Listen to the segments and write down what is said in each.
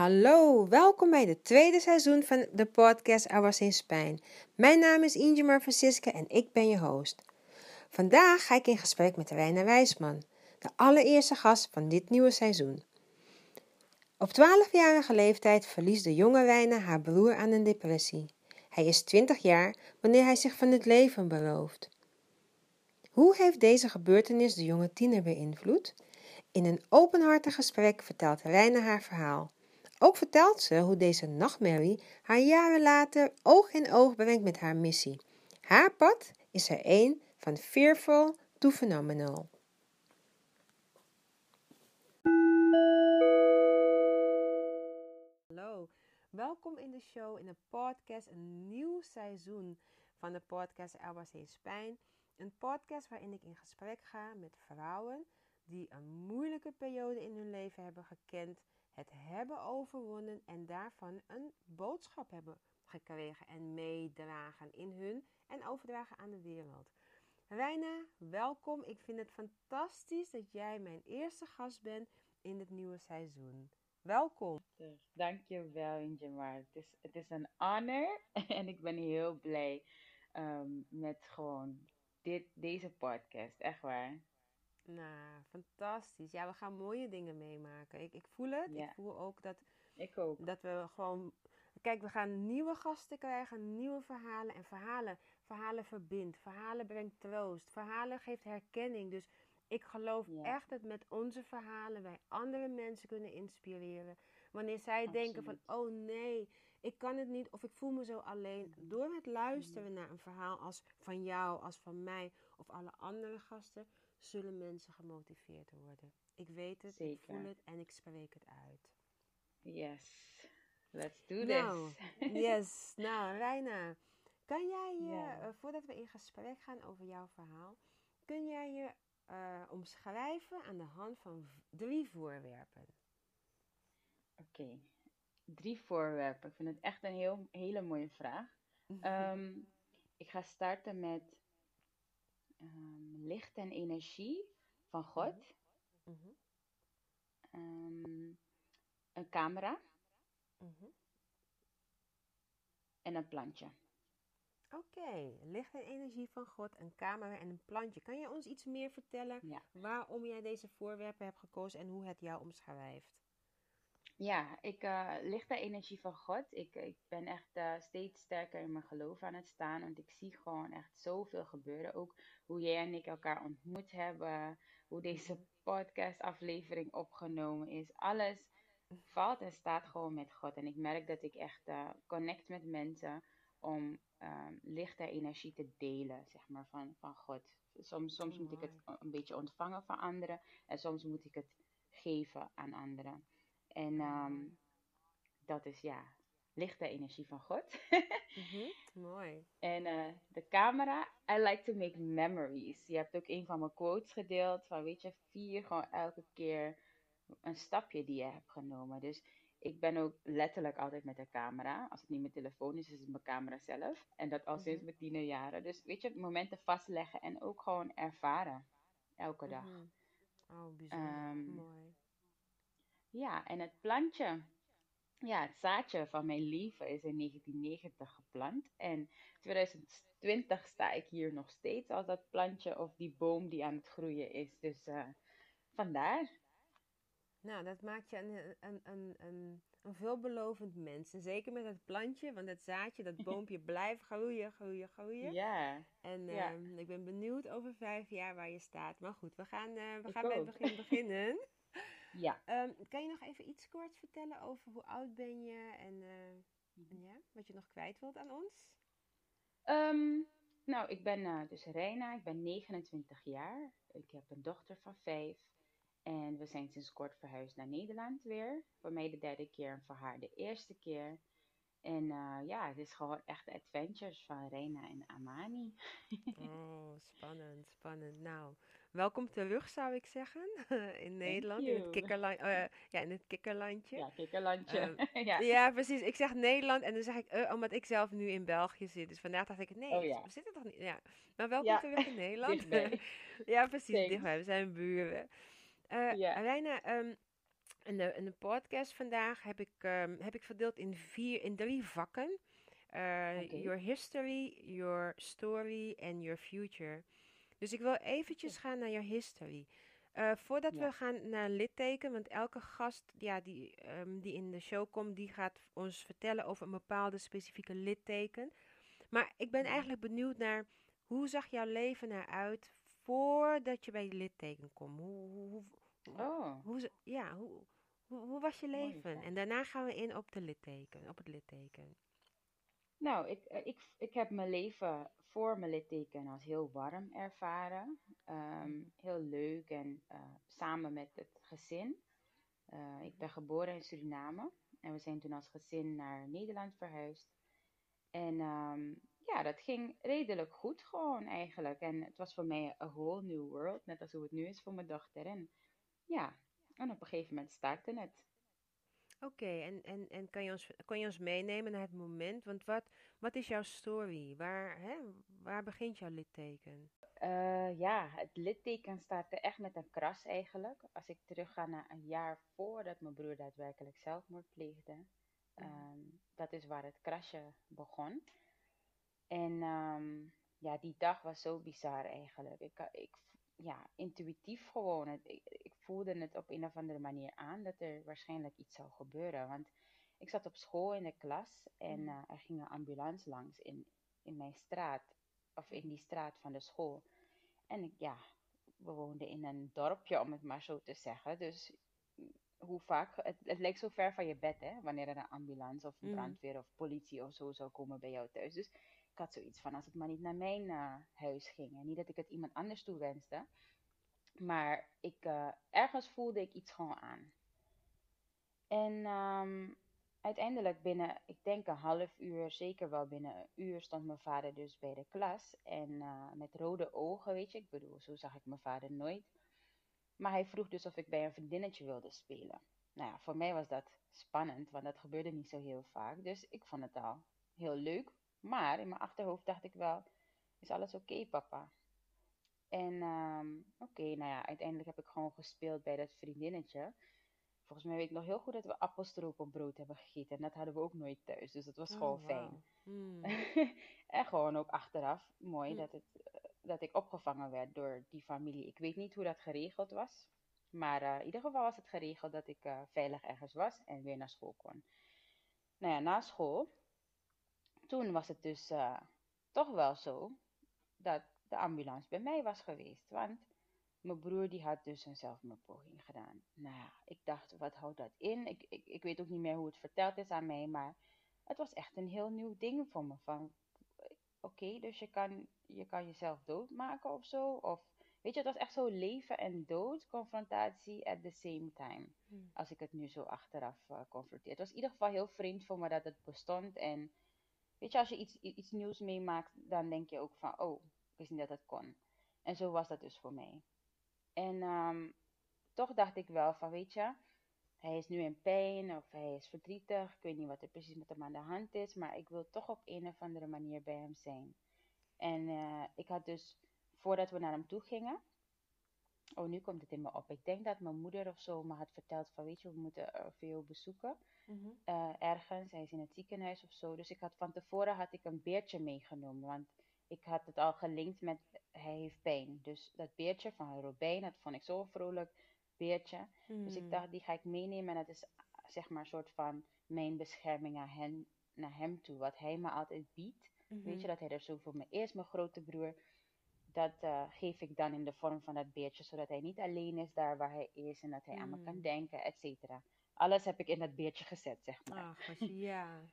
Hallo, welkom bij het tweede seizoen van de podcast I Was in Spijn. Mijn naam is Ingemar Francisca en ik ben je host. Vandaag ga ik in gesprek met Reina Wijsman, de allereerste gast van dit nieuwe seizoen. Op 12-jarige leeftijd verliest de jonge Reina haar broer aan een depressie. Hij is 20 jaar wanneer hij zich van het leven berooft. Hoe heeft deze gebeurtenis de jonge tiener beïnvloed? In een openhartig gesprek vertelt Reina haar verhaal. Ook vertelt ze hoe deze nachtmerrie haar jaren later oog in oog brengt met haar missie. Haar pad is er één van fearful to phenomenal. Hallo, welkom in de show, in de podcast, een nieuw seizoen van de podcast Elba's in Spijn. Een podcast waarin ik in gesprek ga met vrouwen die een moeilijke periode in hun leven hebben gekend het hebben overwonnen en daarvan een boodschap hebben gekregen en meedragen in hun en overdragen aan de wereld. Reina, welkom. Ik vind het fantastisch dat jij mijn eerste gast bent in het nieuwe seizoen. Welkom. Dankjewel, Ingemar. Het is, het is een honor en ik ben heel blij ehm, met gewoon dit, deze podcast. Echt waar. Nou, fantastisch. Ja, we gaan mooie dingen meemaken. Ik, ik voel het. Ik voel ook dat, ik ook. dat we gewoon. Kijk, we gaan nieuwe gasten krijgen, nieuwe verhalen. En verhalen, verhalen verbindt. Verhalen brengt troost. Verhalen geeft herkenning. Dus ik geloof echt dat met onze verhalen wij andere mensen kunnen inspireren. Wanneer zij denken van, oh nee, ik kan het niet of ik voel me zo alleen. Door het luisteren naar een verhaal als van jou, als van mij of alle andere gasten, zullen mensen gemotiveerd worden. Ik weet het, ik voel het en ik spreek het uit. Yes, let's do nou, this. yes, nou Reina, kan jij je, eh, voordat we in gesprek gaan over jouw verhaal, kun jij je uh, omschrijven aan de hand van drie voorwerpen? Oké, drie voorwerpen. Ik vind het echt een heel, hele mooie vraag. Ehm, ik ga starten met um, licht en energie van God. Mm een camera. Mm En een plantje. Oké, licht en energie van God, een camera en een plantje. Kan je ons iets meer vertellen waarom jij deze voorwerpen hebt gekozen en hoe het jou omschrijft? Ja, ik uh, lichte energie van God. Ik, ik ben echt uh, steeds sterker in mijn geloof aan het staan. Want ik zie gewoon echt zoveel gebeuren. Ook hoe jij en ik elkaar ontmoet hebben. Hoe deze podcast-aflevering opgenomen is. Alles valt en staat gewoon met God. En ik merk dat ik echt uh, connect met mensen om um, lichte energie te delen, zeg maar, van, van God. Soms, soms moet ik het een beetje ontvangen van anderen. En soms moet ik het geven aan anderen. En um, dat is ja, lichte energie van God. mm Mooi. En uh, de camera, I like to make memories. Je hebt ook een van mijn quotes gedeeld van, weet je, vier gewoon elke keer een stapje die je hebt genomen. Dus ik ben ook letterlijk altijd met de camera. Als het niet mijn telefoon is, is het mijn camera zelf. En dat al sinds mhm. mijn jaren. Dus weet je, momenten vastleggen en ook gewoon ervaren. Elke dag. Mm Oh, bijzonder. Um, Mooi. Ja, en het plantje. Ja, het zaadje van mijn leven is in 1990 geplant. En 2020 sta ik hier nog steeds als dat plantje of die boom die aan het groeien is. Dus uh, vandaar. Nou, dat maakt je een, een, een, een, een veelbelovend mens. En zeker met het plantje, want het zaadje, dat boompje blijft groeien, groeien, groeien. Ja. En uh, ik ben benieuwd over vijf jaar waar je staat. Maar goed, we gaan, uh, we gaan bij het begin beginnen. Ja. Um, kan je nog even iets kort vertellen over hoe oud ben je en uh, ja, wat je nog kwijt wilt aan ons? Um, nou, ik ben uh, dus Reina, ik ben 29 jaar. Ik heb een dochter van 5. En we zijn sinds kort verhuisd naar Nederland weer. Voor mij de derde keer en voor haar de eerste keer. En uh, ja, het is gewoon echt adventures van Reina en Amani. oh, spannend, spannend. Nou, welkom terug zou ik zeggen. in Nederland, in het, kikkerland, uh, ja, in het kikkerlandje. Ja, kikkerlandje. Um, ja. ja. precies. Ik zeg Nederland en dan zeg ik, uh, omdat ik zelf nu in België zit. Dus vandaag dacht ik, nee, oh, ja. we zitten toch niet. Ja. Maar welkom ja. terug in Nederland. ja, precies, dichtbij. We zijn buren. Uh, ja. Reina, um, En de, en de podcast vandaag heb ik, ehm, heb ik verdeeld in, vier, in drie vakken. Uh, Oké. Your history, your story en your future. Dus ik wil eventjes gaan naar your history. Uh, voordat Ja. we gaan naar litteken, want elke gast ja, die, ehm, die in de show komt, die gaat ons vertellen over een bepaalde specifieke litteken. Maar ik ben eigenlijk benieuwd naar, hoe zag jouw leven eruit voordat je bij je litteken kwam? Hoe, hoe, hoe, Oh, hoe, ja, hoe, hoe, was je leven? En daarna gaan we in op de litteken, op het litteken. Nou, ik, eh, ik, ik heb mijn leven voor mijn litteken als heel warm ervaren. Ehm, heel leuk en eh, samen met het gezin. Eh, ik ben geboren in Suriname en we zijn toen als gezin naar Nederland verhuisd. En ehm, ja, dat ging redelijk goed gewoon eigenlijk. En het was voor mij een whole new world, net als hoe het nu is voor mijn dochter. En ja, en op een gegeven moment startte het. Oké, en, en, en kan je ons, kan je ons meenemen naar het moment? Want wat, wat is jouw story? Waar, hè, waar begint jouw litteken? Eh, ja, het litteken startte echt met een kras eigenlijk. Als ik terugga naar een jaar voordat mijn broer daadwerkelijk zelfmoord pleegde. Ehm, dat is waar het krasje begon. En ehm, ja, die dag was zo bizar eigenlijk. Ik, ik, ja, intuïtief gewoon. Ik, ik voelde het op een of andere manier aan dat er waarschijnlijk iets zou gebeuren. Want ik zat op school in de klas en Mhm. eh, er ging een ambulance langs in, in mijn straat. Of in die straat van de school. En ik, ja, we woonden in een dorpje, om het maar zo te zeggen. Dus mm, hoe vaak, het, het leek zo ver van je bed, hè, wanneer er een ambulance of Mhm. brandweer of politie of zo zou komen bij jou thuis. Dus had zoiets van, als het maar niet naar mijn eh, huis ging. En niet dat ik het iemand anders toewenste. Maar ik, eh, ergens voelde ik iets gewoon aan. En ehm, uiteindelijk binnen, ik denk een half uur, zeker wel binnen een uur, stond mijn vader dus bij de klas. En eh, met rode ogen, weet je, ik bedoel, zo zag ik mijn vader nooit. Maar hij vroeg dus of ik bij een vriendinnetje wilde spelen. Nou ja, voor mij was dat spannend, want dat gebeurde niet zo heel vaak. Dus ik vond het al heel leuk. Maar in mijn achterhoofd dacht ik wel, is alles oké, papa? En ehm, oké, nou ja, uiteindelijk heb ik gewoon gespeeld bij dat vriendinnetje. Volgens mij weet ik nog heel goed dat we appelstroop op brood hebben gegeten. En dat hadden we ook nooit thuis, dus dat was gewoon Oh, fijn. wauw. Hmm. en gewoon ook achteraf mooi Hm. dat, het, eh, dat ik opgevangen werd door die familie. Ik weet niet hoe dat geregeld was. Maar eh, in ieder geval was het geregeld dat ik eh, veilig ergens was en weer naar school kon. Nou ja, na school, toen was het dus eh, toch wel zo dat de ambulance bij mij was geweest. Want mijn broer die had dus een zelfmoordpoging gedaan. Nou ja, ik dacht, wat houdt dat in? Ik, ik, ik weet ook niet meer hoe het verteld is aan mij, maar het was echt een heel nieuw ding voor me. Van, oké, dus je kan, je kan jezelf doodmaken of zo. Of, weet je, het was echt zo leven en dood confrontatie at the same time. Hmm. Als ik het nu zo achteraf eh, confronteer. Het was in ieder geval heel vreemd voor me dat het bestond. En weet je, als je iets, iets nieuws meemaakt, dan denk je ook van, oh, ik wist niet dat het kon. En zo was dat dus voor mij. En ehm, toch dacht ik wel van, weet je, hij is nu in pijn of hij is verdrietig. Ik weet niet wat er precies met hem aan de hand is, maar ik wil toch op een of andere manier bij hem zijn. En eh, ik had dus, voordat we naar hem toe gingen, oh nu komt het in me op. Ik denk dat mijn moeder of zo me had verteld van, weet je, we moeten veel bezoeken Mhm. eh, ergens. Hij is in het ziekenhuis of zo. Dus ik had van tevoren had ik een beertje meegenomen. Want ik had het al gelinkt met hij heeft pijn. Dus dat beertje van Robijn, dat vond ik zo vrolijk beertje. Dus ik Hmm. dacht, die ga ik meenemen. En dat is zeg maar een soort van mijn bescherming naar hem, naar hem toe. Wat hij me altijd biedt. Weet Mhm. je, dat hij er zo voor me is, mijn grote broer. Dat eh, geef ik dan in de vorm van dat beertje. Zodat hij niet alleen is daar waar hij is. En dat hij aan me kan Hmm. denken, et cetera. Alles heb ik in dat beertje gezet, zeg maar. Ach, ja.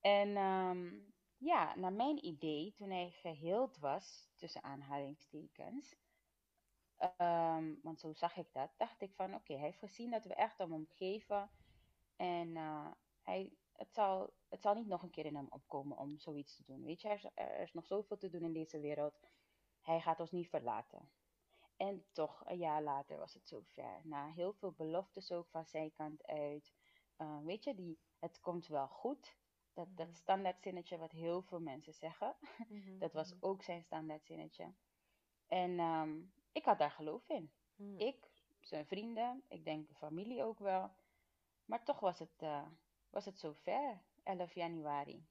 En ehm, ja, naar mijn idee, toen hij geheeld was, tussen aanhalingstekens, ehm, want zo zag ik dat, dacht ik van oké, hij heeft gezien dat we echt om hem geven. En eh, hij, het, zal, het zal niet nog een keer in hem opkomen om zoiets te doen. Weet je, er is, er is nog zoveel te doen in deze wereld. Hij gaat ons niet verlaten. En toch, een jaar later was het zover. Na heel veel beloftes ook van zijn kant uit. Eh, weet je, die, het komt wel goed. Dat, dat Mhm. standaardzinnetje wat heel veel mensen zeggen. Mhm, Dat was mhm. ook zijn standaardzinnetje. En ehm, ik had daar geloof in. Hmm. Ik zijn vrienden, ik denk familie ook wel. Maar toch was het, uh, was het zover, 11 januari.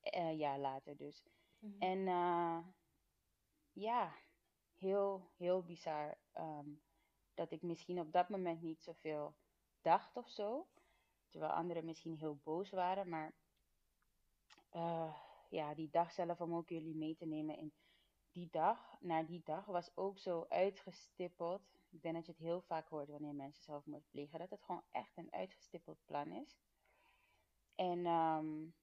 Een uh, jaar later dus. En uh, ja, heel, heel bizar. Um, dat ik misschien op dat moment niet zoveel dacht of zo. Terwijl anderen misschien heel boos waren. Maar uh, ja, die dag zelf om ook jullie mee te nemen in die dag, naar die dag, was ook zo uitgestippeld. Ik denk dat je het heel vaak hoort wanneer mensen zelfmoord plegen, dat het gewoon echt een uitgestippeld plan is. En um,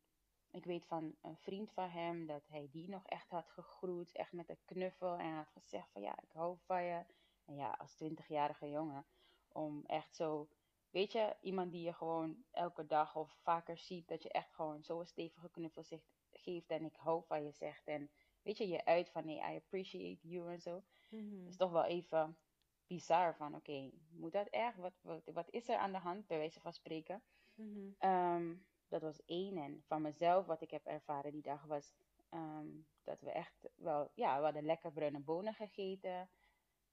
ik weet van een vriend van hem dat hij die nog echt had gegroet, echt met een knuffel en had gezegd van ja, ik hou van je. En ja, als twintigjarige jongen, om echt zo, weet je, iemand die je gewoon elke dag of vaker ziet, dat je echt gewoon zo'n stevige knuffel zegt, geeft en ik hou van je zegt. En weet je, je uit van nee, I appreciate you en zo. Dat is toch wel even bizar van oké, okay, moet dat echt? Wat, wat, wat is er aan de hand, bij wijze van spreken? Um, dat was één. En van mezelf, wat ik heb ervaren die dag, was um, dat we echt wel, ja, we hadden lekker bruine bonen gegeten.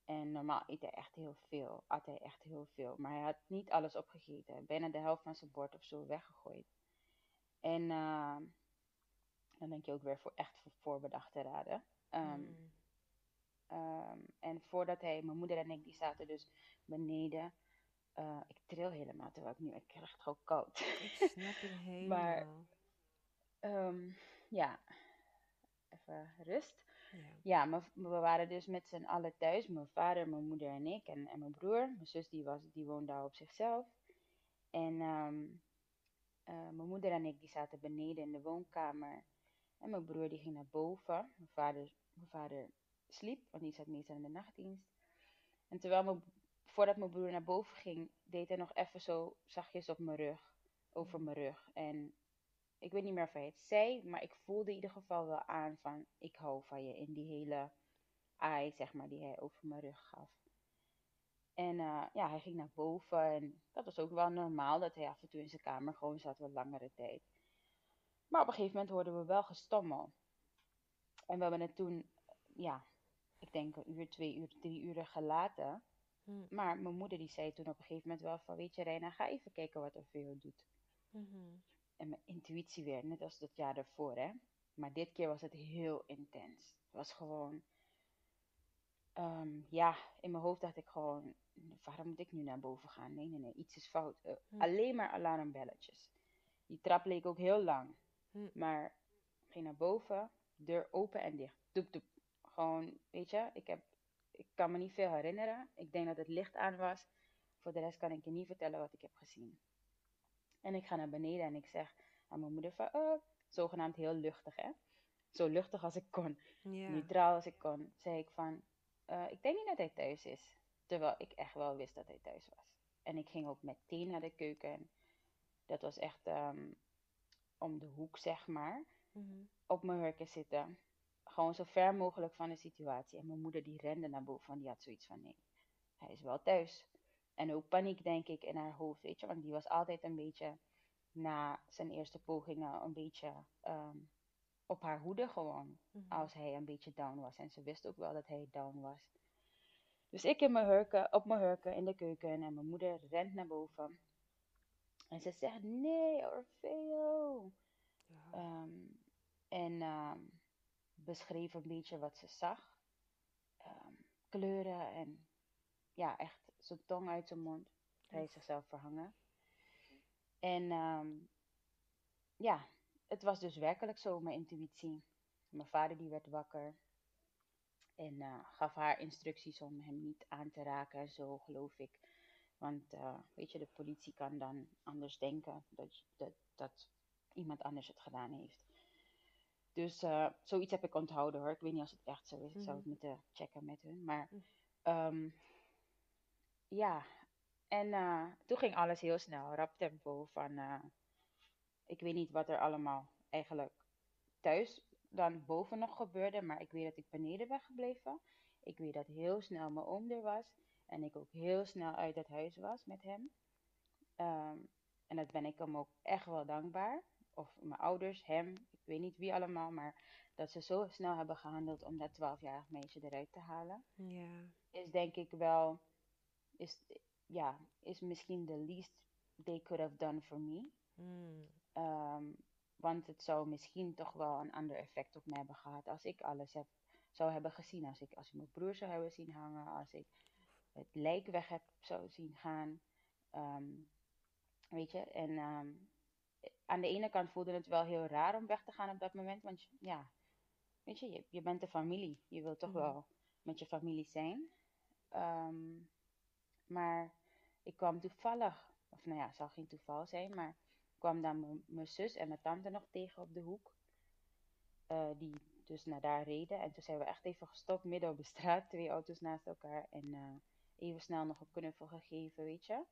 En normaal eet hij echt heel veel, at hij echt heel veel. Maar hij had niet alles opgegeten. Bijna de helft van zijn bord of zo weggegooid. En uh, dan denk je ook weer voor echt voor voorbedacht te raden. Um, Mhm. um, en voordat hij, mijn moeder en ik, die zaten dus beneden. Uh, ik tril helemaal, terwijl ik nu, ik krijg het gewoon koud. Ik snap je helemaal. Maar um, ja, even rust. ja. Ja, maar we waren dus met z'n allen thuis. Mijn vader, mijn moeder en ik en, en mijn broer. Mijn zus die, was, die woonde daar op zichzelf. En um, uh, mijn moeder en ik die zaten beneden in de woonkamer. En mijn broer die ging naar boven. Mijn vader, mijn vader sliep, want die zat meestal in de nachtdienst. En terwijl mijn, voordat mijn broer naar boven ging, deed hij nog even zo zachtjes op mijn rug. Over mijn rug. En ik weet niet meer of hij het zei, maar ik voelde in ieder geval wel aan van ik hou van je in die hele ai, zeg maar, die hij over mijn rug gaf. En uh, ja, hij ging naar boven en dat was ook wel normaal dat hij af en toe in zijn kamer gewoon zat wat langere tijd. Maar op een gegeven moment hoorden we wel gestommel. En we hebben het toen, ja, ik denk een uur, twee uur, drie uur gelaten. Hm. Maar mijn moeder die zei toen op een gegeven moment wel van, weet je Reina, ga even kijken wat er voor jou doet. Mhm. En mijn intuïtie weer, net als dat jaar daarvoor, hè. Maar dit keer was het heel intens. Het was gewoon, um, ja, in mijn hoofd dacht ik gewoon, waarom moet ik nu naar boven gaan? Nee, nee, nee, iets is fout. Uh, Hm. Alleen maar alarmbelletjes. Die trap leek ook heel lang. Hm. Maar ik ging naar boven, deur open en dicht. Doep, doep. Gewoon, weet je, ik, heb, ik kan me niet veel herinneren. Ik denk dat het licht aan was. Voor de rest kan ik je niet vertellen wat ik heb gezien. En ik ga naar beneden en ik zeg aan mijn moeder van, oh, zogenaamd heel luchtig, hè. Zo luchtig als ik kon. Ja. Neutraal als ik kon. Zei ik van, uh, ik denk niet dat hij thuis is. Terwijl ik echt wel wist dat hij thuis was. En ik ging ook meteen naar de keuken. En dat was echt um, om de hoek, zeg maar. Mhm. Op mijn hurken zitten. Gewoon zo ver mogelijk van de situatie. En mijn moeder die rende naar boven. Want die had zoiets van, nee, hij is wel thuis. En ook paniek, denk ik, in haar hoofd, weet je. Want die was altijd een beetje, na zijn eerste pogingen, een beetje um, op haar hoede gewoon. Mhm. Als hij een beetje down was. En ze wist ook wel dat hij down was. Dus ik in mijn hurken, op mijn hurken in de keuken. En mijn moeder rent naar boven. En ze zegt, nee, Orfeo. Ja. Um, en um, beschreef een beetje wat ze zag. Um, kleuren en ja, echt zijn tong uit zijn mond. Hij heeft zichzelf verhangen. En um, ja, het was dus werkelijk zo, mijn intuïtie. Mijn vader die werd wakker. En uh, gaf haar instructies om hem niet aan te raken en zo, geloof ik. Want uh, weet je, de politie kan dan anders denken dat, dat, dat iemand anders het gedaan heeft. Dus uh, zoiets heb ik onthouden hoor. Ik weet niet als het echt zo is. Ik zou het moeten checken met hun. Maar um, ja, en uh, toen ging alles heel snel. Rap tempo van, uh, ik weet niet wat er allemaal eigenlijk thuis dan boven nog gebeurde. Maar ik weet dat ik beneden ben gebleven. Ik weet dat heel snel mijn oom er was. En ik ook heel snel uit het huis was met hem. Um, en dat ben ik hem ook echt wel dankbaar. Of mijn ouders, hem, ik weet niet wie allemaal. Maar dat ze zo snel hebben gehandeld om dat 12-jarig meisje eruit te halen. Ja. Is denk ik wel, is, ja, is misschien the least they could have done for me. Mm. Ehm, want het zou misschien toch wel een ander effect op mij hebben gehad als ik alles heb, zou hebben gezien. Als ik, als ik mijn broer zou hebben zien hangen, als ik het lijk weg heb zou zien gaan. Ehm, weet je, en ehm, aan de ene kant voelde het wel heel raar om weg te gaan op dat moment. Want ja, weet je, je, je bent een familie. Je wilt toch Mhm. wel met je familie zijn. Ehm, maar ik kwam toevallig, of nou ja, het zal geen toeval zijn, maar ik kwam dan mijn- mijn zus en mijn tante nog tegen op de hoek. Eh, die dus naar daar reden. En toen zijn we echt even gestopt midden op de straat, twee auto's naast elkaar. En eh, even snel nog een knuffel gegeven, weet je.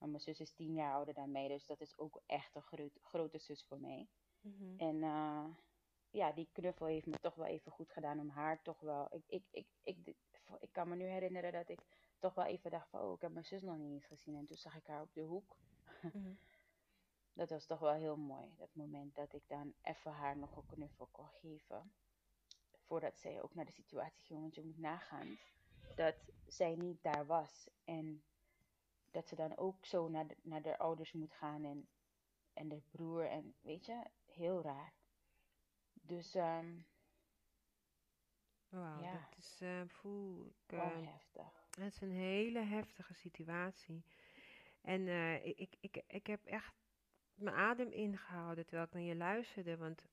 Want mijn zus is tien jaar ouder dan mij, dus dat is ook echt een groot, grote zus voor mij. Mhm. En eh, ja, die knuffel heeft me toch wel even goed gedaan om haar toch wel. Ik, ik, ik, ik, ik kan me nu herinneren dat ik toch wel even dacht van, oh, ik heb mijn zus nog niet eens gezien. En toen zag ik haar op de hoek. Mhm. Dat was toch wel heel mooi, dat moment dat ik dan even haar nog een knuffel kon geven. Voordat zij ook naar de situatie ging, want je moet nagaan dat zij niet daar was. En dat ze dan ook zo naar de, naar de ouders moet gaan en, en de broer. En weet je, heel raar. Dus ehm Wauw, Ja. dat is, eh, poeh, ik, eh, heftig. het is een hele heftige situatie. En eh, ik, ik, ik, heb echt mijn adem ingehouden terwijl ik naar je luisterde. Want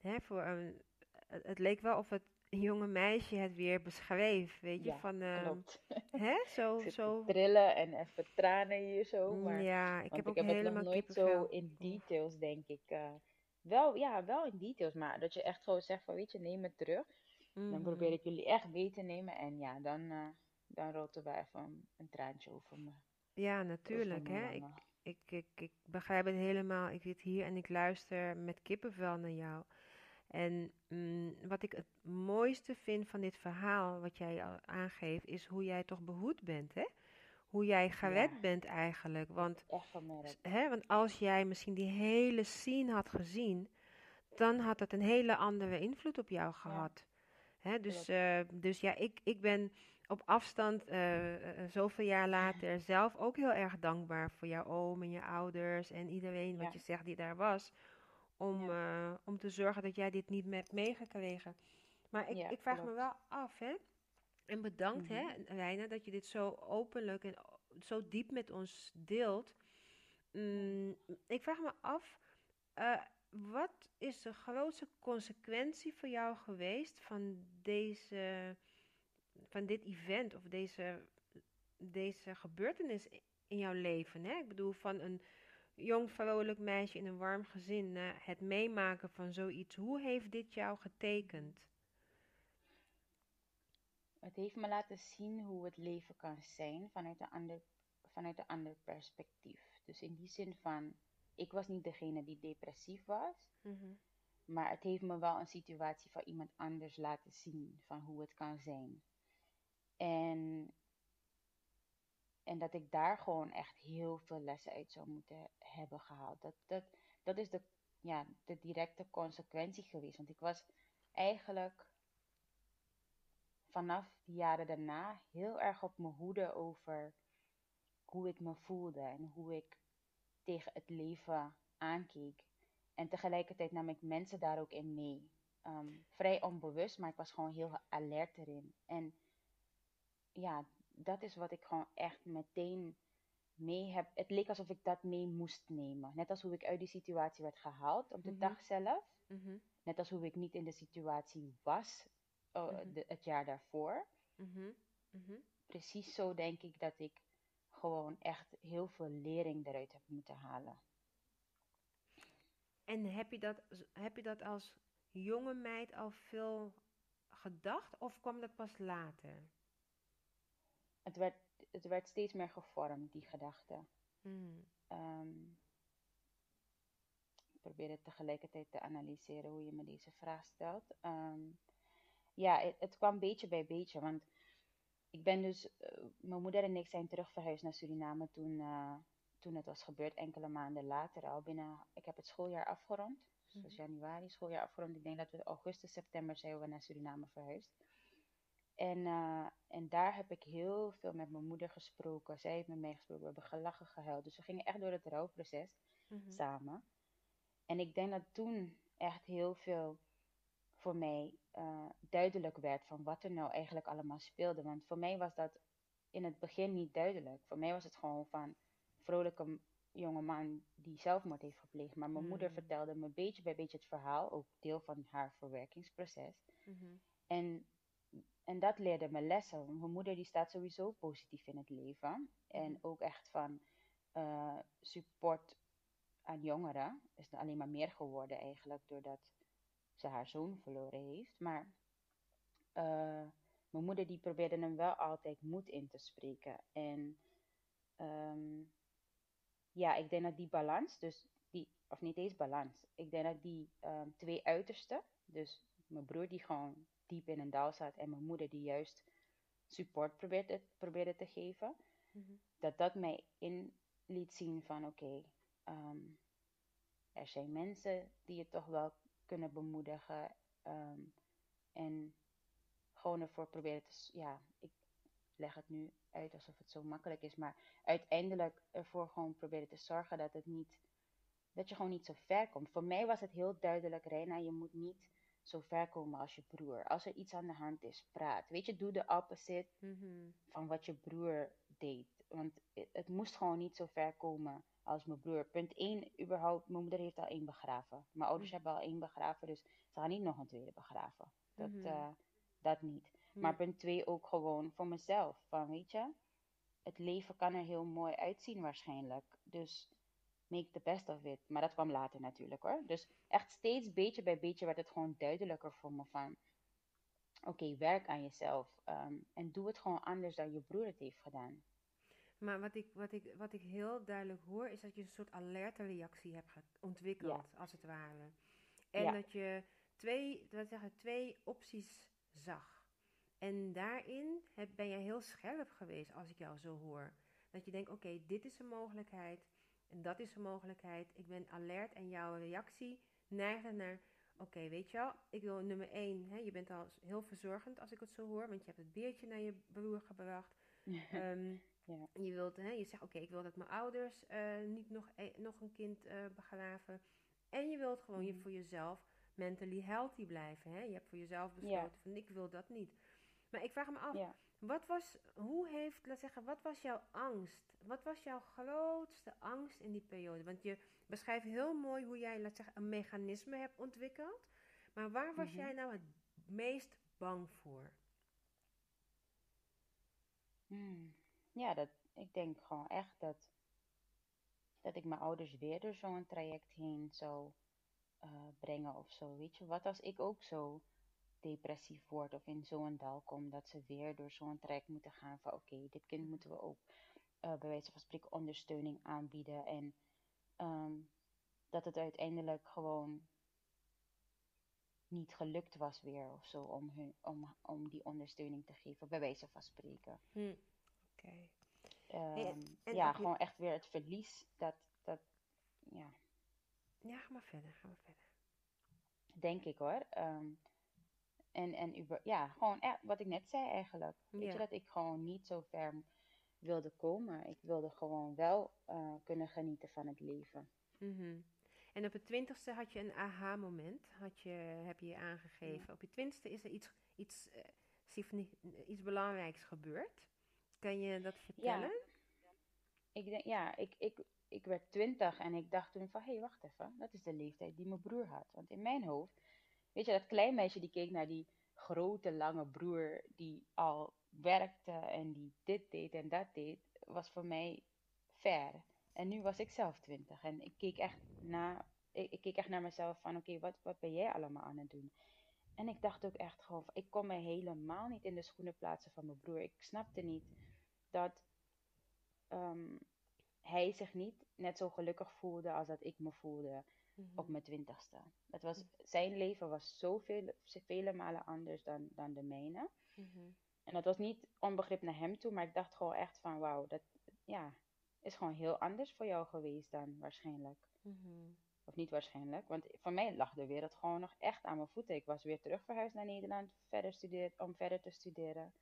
hè, voor een, het, het leek wel of het jonge meisje het weer beschreef. Weet je, Ja, van ehm, Klopt. hè, zo, zo. trillen en even tranen hier zo. Mm, Maar, Ja, ik heb ik ook het nog helemaal nooit zo in details, denk ik. eh, wel, ja, wel in details, maar dat je echt gewoon zegt van, weet je, neem het terug. Dan Mhm. probeer ik jullie echt mee te nemen. En ja, dan, eh, dan rolt er wel even een, traantje over me, Ja, natuurlijk. Hè. Ik, ik, ik begrijp het helemaal. Ik zit hier en ik luister met kippenvel naar jou. En mm, wat ik het mooiste vind van dit verhaal, wat jij al aangeeft, is hoe jij toch behoed bent, hè? Hoe jij Ja, bent eigenlijk. Want, hè, want als jij misschien die hele scene had gezien, dan had het een hele andere invloed op jou Ja, gehad. Hè, dus, eh, dus ja, ik, ik ben op afstand, eh, eh, zoveel jaar later, zelf ook heel erg dankbaar voor jouw oom en je ouders en iedereen wat Ja, je zegt die daar was. Om, ja, eh, om te zorgen dat jij dit niet hebt meegekregen. Maar ik, ja, ik vraag me wel af, hè? En bedankt, hè, Mhm. Reina, dat je dit zo openlijk en zo diep met ons deelt. Mm, ik vraag me af, eh, wat is de grootste consequentie voor jou geweest van deze, van dit event of deze, deze gebeurtenis in jouw leven? Hè? Ik bedoel, van een jong vrolijk meisje in een warm gezin, eh, het meemaken van zoiets. Hoe heeft dit jou getekend? Het heeft me laten zien hoe het leven kan zijn vanuit een ander, vanuit een ander perspectief. Dus in die zin van, ik was niet degene die depressief was, Mhm, maar het heeft me wel een situatie van iemand anders laten zien van hoe het kan zijn. En, en dat ik daar gewoon echt heel veel lessen uit zou moeten hebben gehaald. Dat, dat, dat is de, ja, de directe consequentie geweest. Want ik was eigenlijk vanaf de jaren daarna heel erg op mijn hoede over hoe ik me voelde en hoe ik tegen het leven aankeek. En tegelijkertijd nam ik mensen daar ook in mee. Ehm, vrij onbewust, maar ik was gewoon heel alert erin. En ja, dat is wat ik gewoon echt meteen mee heb. Het leek alsof ik dat mee moest nemen. Net als hoe ik uit die situatie werd gehaald op de mhm, dag zelf. mhm, Net als hoe ik niet in de situatie was eh, mhm, de, het jaar daarvoor. Precies zo denk ik dat ik gewoon echt heel veel lering eruit heb moeten halen. En heb je dat, heb je dat als jonge meid al veel gedacht of kwam dat pas later? Het werd, het werd steeds meer gevormd, die gedachte. Mm, Ehm, ik probeer het tegelijkertijd te analyseren hoe je me deze vraag stelt. Ehm, ja, het, het kwam beetje bij beetje. Want ik ben dus, eh, mijn moeder en ik zijn terug verhuisd naar Suriname toen, eh, toen het was gebeurd, enkele maanden later al. Binnen, ik heb het schooljaar afgerond, dus mhm, januari schooljaar afgerond. Ik denk dat we augustus, september zijn we naar Suriname verhuisd. En, uh, en daar heb ik heel veel met mijn moeder gesproken. Zij heeft met mij gesproken. We hebben gelachen, gehuild. Dus we gingen echt door het rouwproces Mhm. samen. En ik denk dat toen echt heel veel voor mij uh, duidelijk werd van wat er nou eigenlijk allemaal speelde. Want voor mij was dat in het begin niet duidelijk. Voor mij was het gewoon van vrolijke jonge man die zelfmoord heeft gepleegd. Maar mijn moeder Mm. vertelde me beetje bij beetje het verhaal, ook deel van haar verwerkingsproces. Mhm. En, en dat leerde me lessen. Mijn moeder die staat sowieso positief in het leven. En Mhm. ook echt van eh, support aan jongeren. Is er alleen maar meer geworden eigenlijk doordat ze haar zoon verloren heeft. Maar eh, mijn moeder die probeerde hem wel altijd moed in te spreken. En ehm, ja, ik denk dat die balans, dus die, of niet eens balans, ik denk dat die ehm, twee uitersten, dus mijn broer die gewoon diep in een dal zat en mijn moeder die juist support probeerde, probeerde te geven, Mhm. dat dat mij in liet zien van oké, ehm, er zijn mensen die je toch wel kunnen bemoedigen ehm, en gewoon ervoor proberen te, ja, ik leg het nu uit alsof het zo makkelijk is, maar uiteindelijk ervoor gewoon proberen te zorgen dat het niet, dat je gewoon niet zo ver komt. Voor mij was het heel duidelijk, Reina, je moet niet zo ver komen als je broer. Als er iets aan de hand is, praat. Weet je, doe de opposite Mhm. van wat je broer deed. Want het, het moest gewoon niet zo ver komen als mijn broer. Punt 1, überhaupt, mijn moeder heeft al één begraven. Mijn ouders Mhm. hebben al één begraven, dus ze gaan niet nog een tweede begraven. Dat, Mhm. eh, dat niet. Maar punt 2 ook gewoon voor mezelf. Van weet je, het leven kan er heel mooi uitzien waarschijnlijk. Dus make the best of it. Maar dat kwam later natuurlijk hoor. Dus echt steeds beetje bij beetje werd het gewoon duidelijker voor me van... Oké, werk aan jezelf. ehm, en doe het gewoon anders dan je broer het heeft gedaan. Maar wat ik, wat, ik, wat ik heel duidelijk hoor, is dat je een soort alerte reactie hebt ontwikkeld, als het ware. En Ja. dat je twee, wat zeggen, twee opties zag. En daarin heb, ben je heel scherp geweest, als ik jou zo hoor. Dat je denkt, oké, dit is een mogelijkheid en dat is een mogelijkheid. Ik ben alert en jouw reactie neigt naar, oké, weet je wel, ik wil nummer één, hè, je bent al heel verzorgend als ik het zo hoor, want je hebt het beertje naar je broer gebracht. Ehm, Ja. Je wilt, hè, je zegt, oké, ik wil dat mijn ouders eh, niet nog, e- nog een kind eh, begraven. En je wilt gewoon je Mhm. voor jezelf mentally healthy blijven. Hè? Je hebt voor jezelf besloten van, ik wil dat niet. Maar ik vraag me af, Ja. Wat was, hoe heeft, laat zeggen, wat was jouw angst? Wat was jouw grootste angst in die periode? Want je beschrijft heel mooi hoe jij, laat zeggen, een mechanisme hebt ontwikkeld. Maar waar was Mhm. jij nou het meest bang voor? Hmm. Ja, dat, ik denk gewoon echt dat, dat ik mijn ouders weer door zo'n traject heen zou eh, brengen of zo. Weet je, wat als ik ook zo depressief word of in zo'n dal kom, dat ze weer door zo'n traject moeten gaan van oké, dit kind moeten we ook eh, bij wijze van spreken ondersteuning aanbieden. En ehm, dat het uiteindelijk gewoon niet gelukt was weer of zo om, hun, om, om die ondersteuning te geven, bij wijze van spreken. Hm. Oké. Ehm, ja, je- gewoon echt weer het verlies. Dat, dat, ja, Ja, ga maar verder, ga maar verder. denk ik hoor. Ehm, en en ja, gewoon echt, wat ik net zei eigenlijk. Weet Ja. je, dat ik gewoon niet zo ver wilde komen. Ik wilde gewoon wel eh, kunnen genieten van het leven. Mhm. En op het twintigste had je een aha-moment, had je, heb je aangegeven. Op je twintigste is er iets, iets, eh, iets belangrijks gebeurd. Kan je dat vertellen? Ik denk, ja, ik, ik, ik werd twintig en ik dacht toen van, hé, hey, wacht even. Dat is de leeftijd die mijn broer had. Want in mijn hoofd, weet je, dat klein meisje die keek naar die grote, lange broer die al werkte en die dit deed en dat deed, was voor mij ver. En nu was ik zelf twintig en ik keek echt, na, ik, keek echt naar mezelf van, oké, wat, wat ben jij allemaal aan het doen? En ik dacht ook echt gewoon, ik kon me helemaal niet in de schoenen plaatsen van mijn broer. Ik snapte niet dat ehm, hij zich niet net zo gelukkig voelde als dat ik me voelde Mhm. op mijn twintigste. Dat was, zijn leven was zoveel, vele malen anders dan, dan de mijne. Mhm. En dat was niet onbegrip naar hem toe, maar ik dacht gewoon echt van wauw, dat ja, is gewoon heel anders voor jou geweest dan waarschijnlijk. Mhm. Of niet waarschijnlijk, want voor mij lag de wereld gewoon nog echt aan mijn voeten. Ik was weer terug verhuisd naar Nederland verder studeer, om verder te studeren.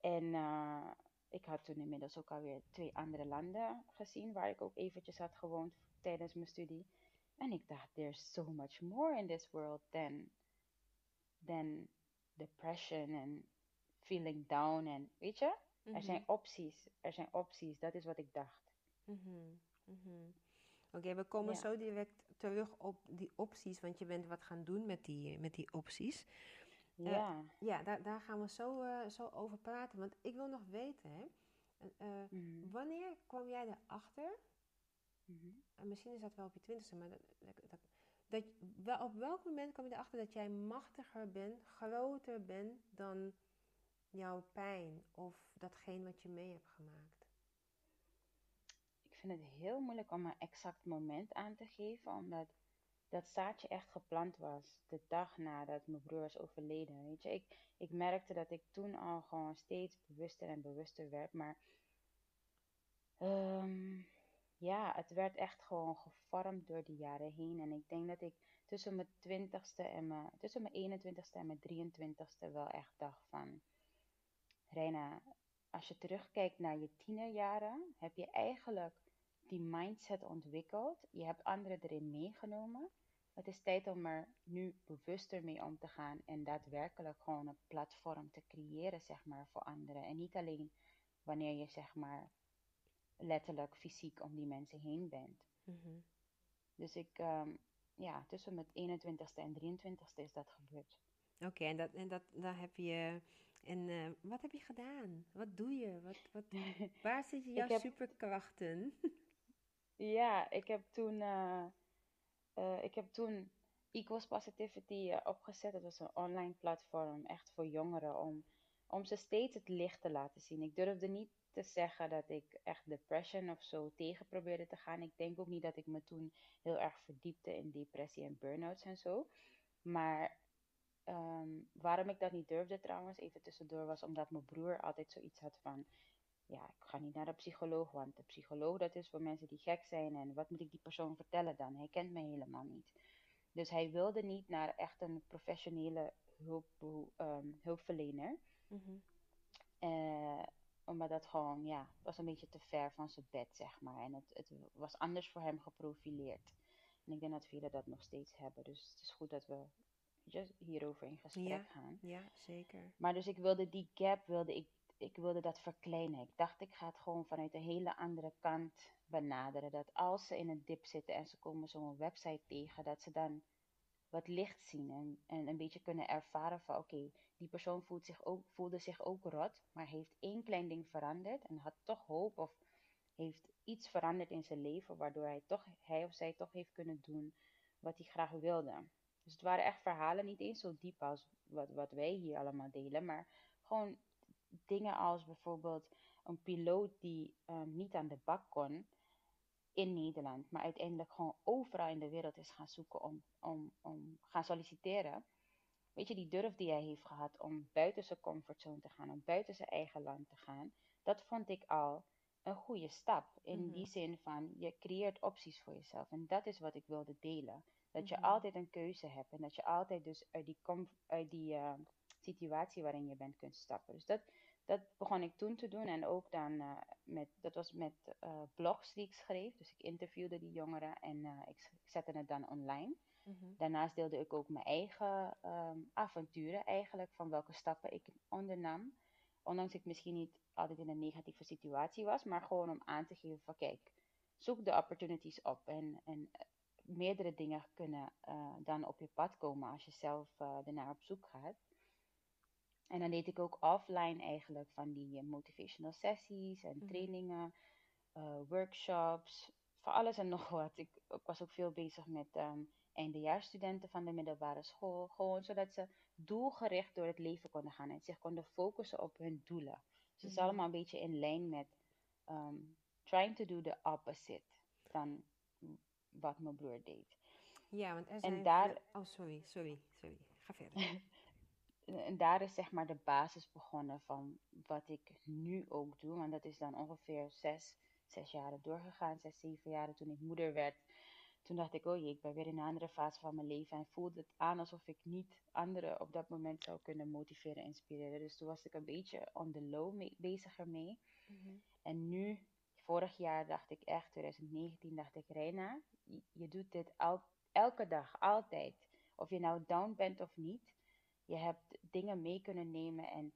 En uh, ik had toen inmiddels ook alweer twee andere landen gezien, waar ik ook eventjes had gewoond tijdens mijn studie. En ik dacht, there's so much more in this world than, than depression en feeling down. En weet je, er zijn Mhm. opties. Er zijn opties, dat is wat ik dacht. Mhm. Mhm. Oké, we komen Ja, zo direct terug op die opties, want je bent wat gaan doen met die, met die opties. Eh, ja. ja, daar, daar gaan we zo, eh, zo over praten. Want ik wil nog weten, hè, eh, wanneer kwam jij erachter? Mhm. En misschien is dat wel op je twintigste, maar dat, dat, op welk moment kwam je erachter dat jij machtiger bent, groter bent dan jouw pijn of datgene wat je mee hebt gemaakt? Ik vind het heel moeilijk om een exact moment aan te geven, omdat dat zaadje echt geplant was de dag nadat mijn broer was overleden. Weet je, ik, ik merkte dat ik toen al gewoon steeds bewuster en bewuster werd, maar ehm, ja, het werd echt gewoon gevormd door de jaren heen. En ik denk dat ik tussen mijn twintigste en mijn, tussen mijn 21ste en mijn 23ste wel echt dacht van, Reina, als je terugkijkt naar je tienerjaren, heb je eigenlijk die mindset ontwikkeld. Je hebt anderen erin meegenomen. Het is tijd om er nu bewuster mee om te gaan en daadwerkelijk gewoon een platform te creëren, zeg maar, voor anderen. En niet alleen wanneer je, zeg maar, letterlijk fysiek om die mensen heen bent. Mhm. Dus ik, ehm, ja, tussen mijn 21ste en 23ste is dat gebeurd. Oké, en, dat, en dat, daar heb je. En eh, wat heb je gedaan? Wat doe je? Wat, wat, waar zitten jouw heb superkrachten? Ja, ik heb toen, eh, eh, ik heb toen Equals Positivity opgezet. Dat was een online platform, echt voor jongeren, om, om ze steeds het licht te laten zien. Ik durfde niet te zeggen dat ik echt depression of zo tegen probeerde te gaan. Ik denk ook niet dat ik me toen heel erg verdiepte in depressie en burn-outs en zo. Maar ehm, waarom ik dat niet durfde trouwens, even tussendoor, was omdat mijn broer altijd zoiets had van ja, ik ga niet naar de psycholoog, want de psycholoog dat is voor mensen die gek zijn. En wat moet ik die persoon vertellen dan? Hij kent mij helemaal niet. Dus hij wilde niet naar echt een professionele hulp, ehm, hulpverlener. Eh, omdat dat gewoon, ja, was een beetje te ver van zijn bed, zeg maar. En het, het was anders voor hem geprofileerd. En ik denk dat velen dat nog steeds hebben. Dus het is goed dat we hierover in gesprek Ja, gaan. ja, zeker. Maar dus ik wilde die gap, wilde ik, ik wilde dat verkleinen. Ik dacht, ik ga het gewoon vanuit een hele andere kant benaderen. Dat als ze in een dip zitten en ze komen zo'n website tegen, dat ze dan wat licht zien en, en een beetje kunnen ervaren van oké, die persoon voelt zich ook, voelde zich ook rot, maar heeft één klein ding veranderd en had toch hoop of heeft iets veranderd in zijn leven, waardoor hij, toch, hij of zij toch heeft kunnen doen wat hij graag wilde. Dus het waren echt verhalen, niet eens zo diep als wat, wat wij hier allemaal delen, maar gewoon dingen als bijvoorbeeld een piloot die um, niet aan de bak kon in Nederland, maar uiteindelijk gewoon overal in de wereld is gaan zoeken om, om, om gaan solliciteren. Weet je, die durf die hij heeft gehad om buiten zijn comfortzone te gaan, om buiten zijn eigen land te gaan, dat vond ik al een goede stap. In Mhm. die zin van, je creëert opties voor jezelf. En dat is wat ik wilde delen. Dat je Mhm. altijd een keuze hebt en dat je altijd dus uit die, uit die uh, situatie waarin je bent kunt stappen. Dus dat, dat begon ik toen te doen en ook dan uh, met, dat was met uh, blogs die ik schreef. Dus ik interviewde die jongeren en ik, ik zette het dan online. Mhm. Daarnaast deelde ik ook mijn eigen um, avonturen eigenlijk, van welke stappen ik ondernam. Ondanks ik misschien niet altijd in een negatieve situatie was, maar gewoon om aan te geven van kijk, zoek de opportunities op en, en meerdere dingen kunnen uh, dan op je pad komen als je zelf uh, ernaar op zoek gaat. En dan deed ik ook offline eigenlijk van die motivational sessies en Mhm. trainingen, uh, workshops, voor alles en nog wat. Ik, ik was ook veel bezig met um, eindejaarsstudenten van de middelbare school. Gewoon zodat ze doelgericht door het leven konden gaan en zich konden focussen op hun doelen. Dus het is Mhm. allemaal een beetje in lijn met um, trying to do the opposite dan wat mijn broer deed. Ja, want er zijn En daar, Oh, sorry, sorry, sorry. Ga verder. en daar is zeg maar de basis begonnen van wat ik nu ook doe. Want dat is dan ongeveer zes, zes jaren doorgegaan, zes, zeven jaren toen ik moeder werd. Toen dacht ik, oh jee, ik ben weer in een andere fase van mijn leven. En voelde het aan alsof ik niet anderen op dat moment zou kunnen motiveren, inspireren. Dus toen was ik een beetje on the low mee, bezig ermee. Mhm. En nu, vorig jaar dacht ik echt, 2019, dacht ik, Reina, je, je doet dit al, elke dag, altijd. Of je nou down bent of niet. Je hebt dingen mee kunnen nemen en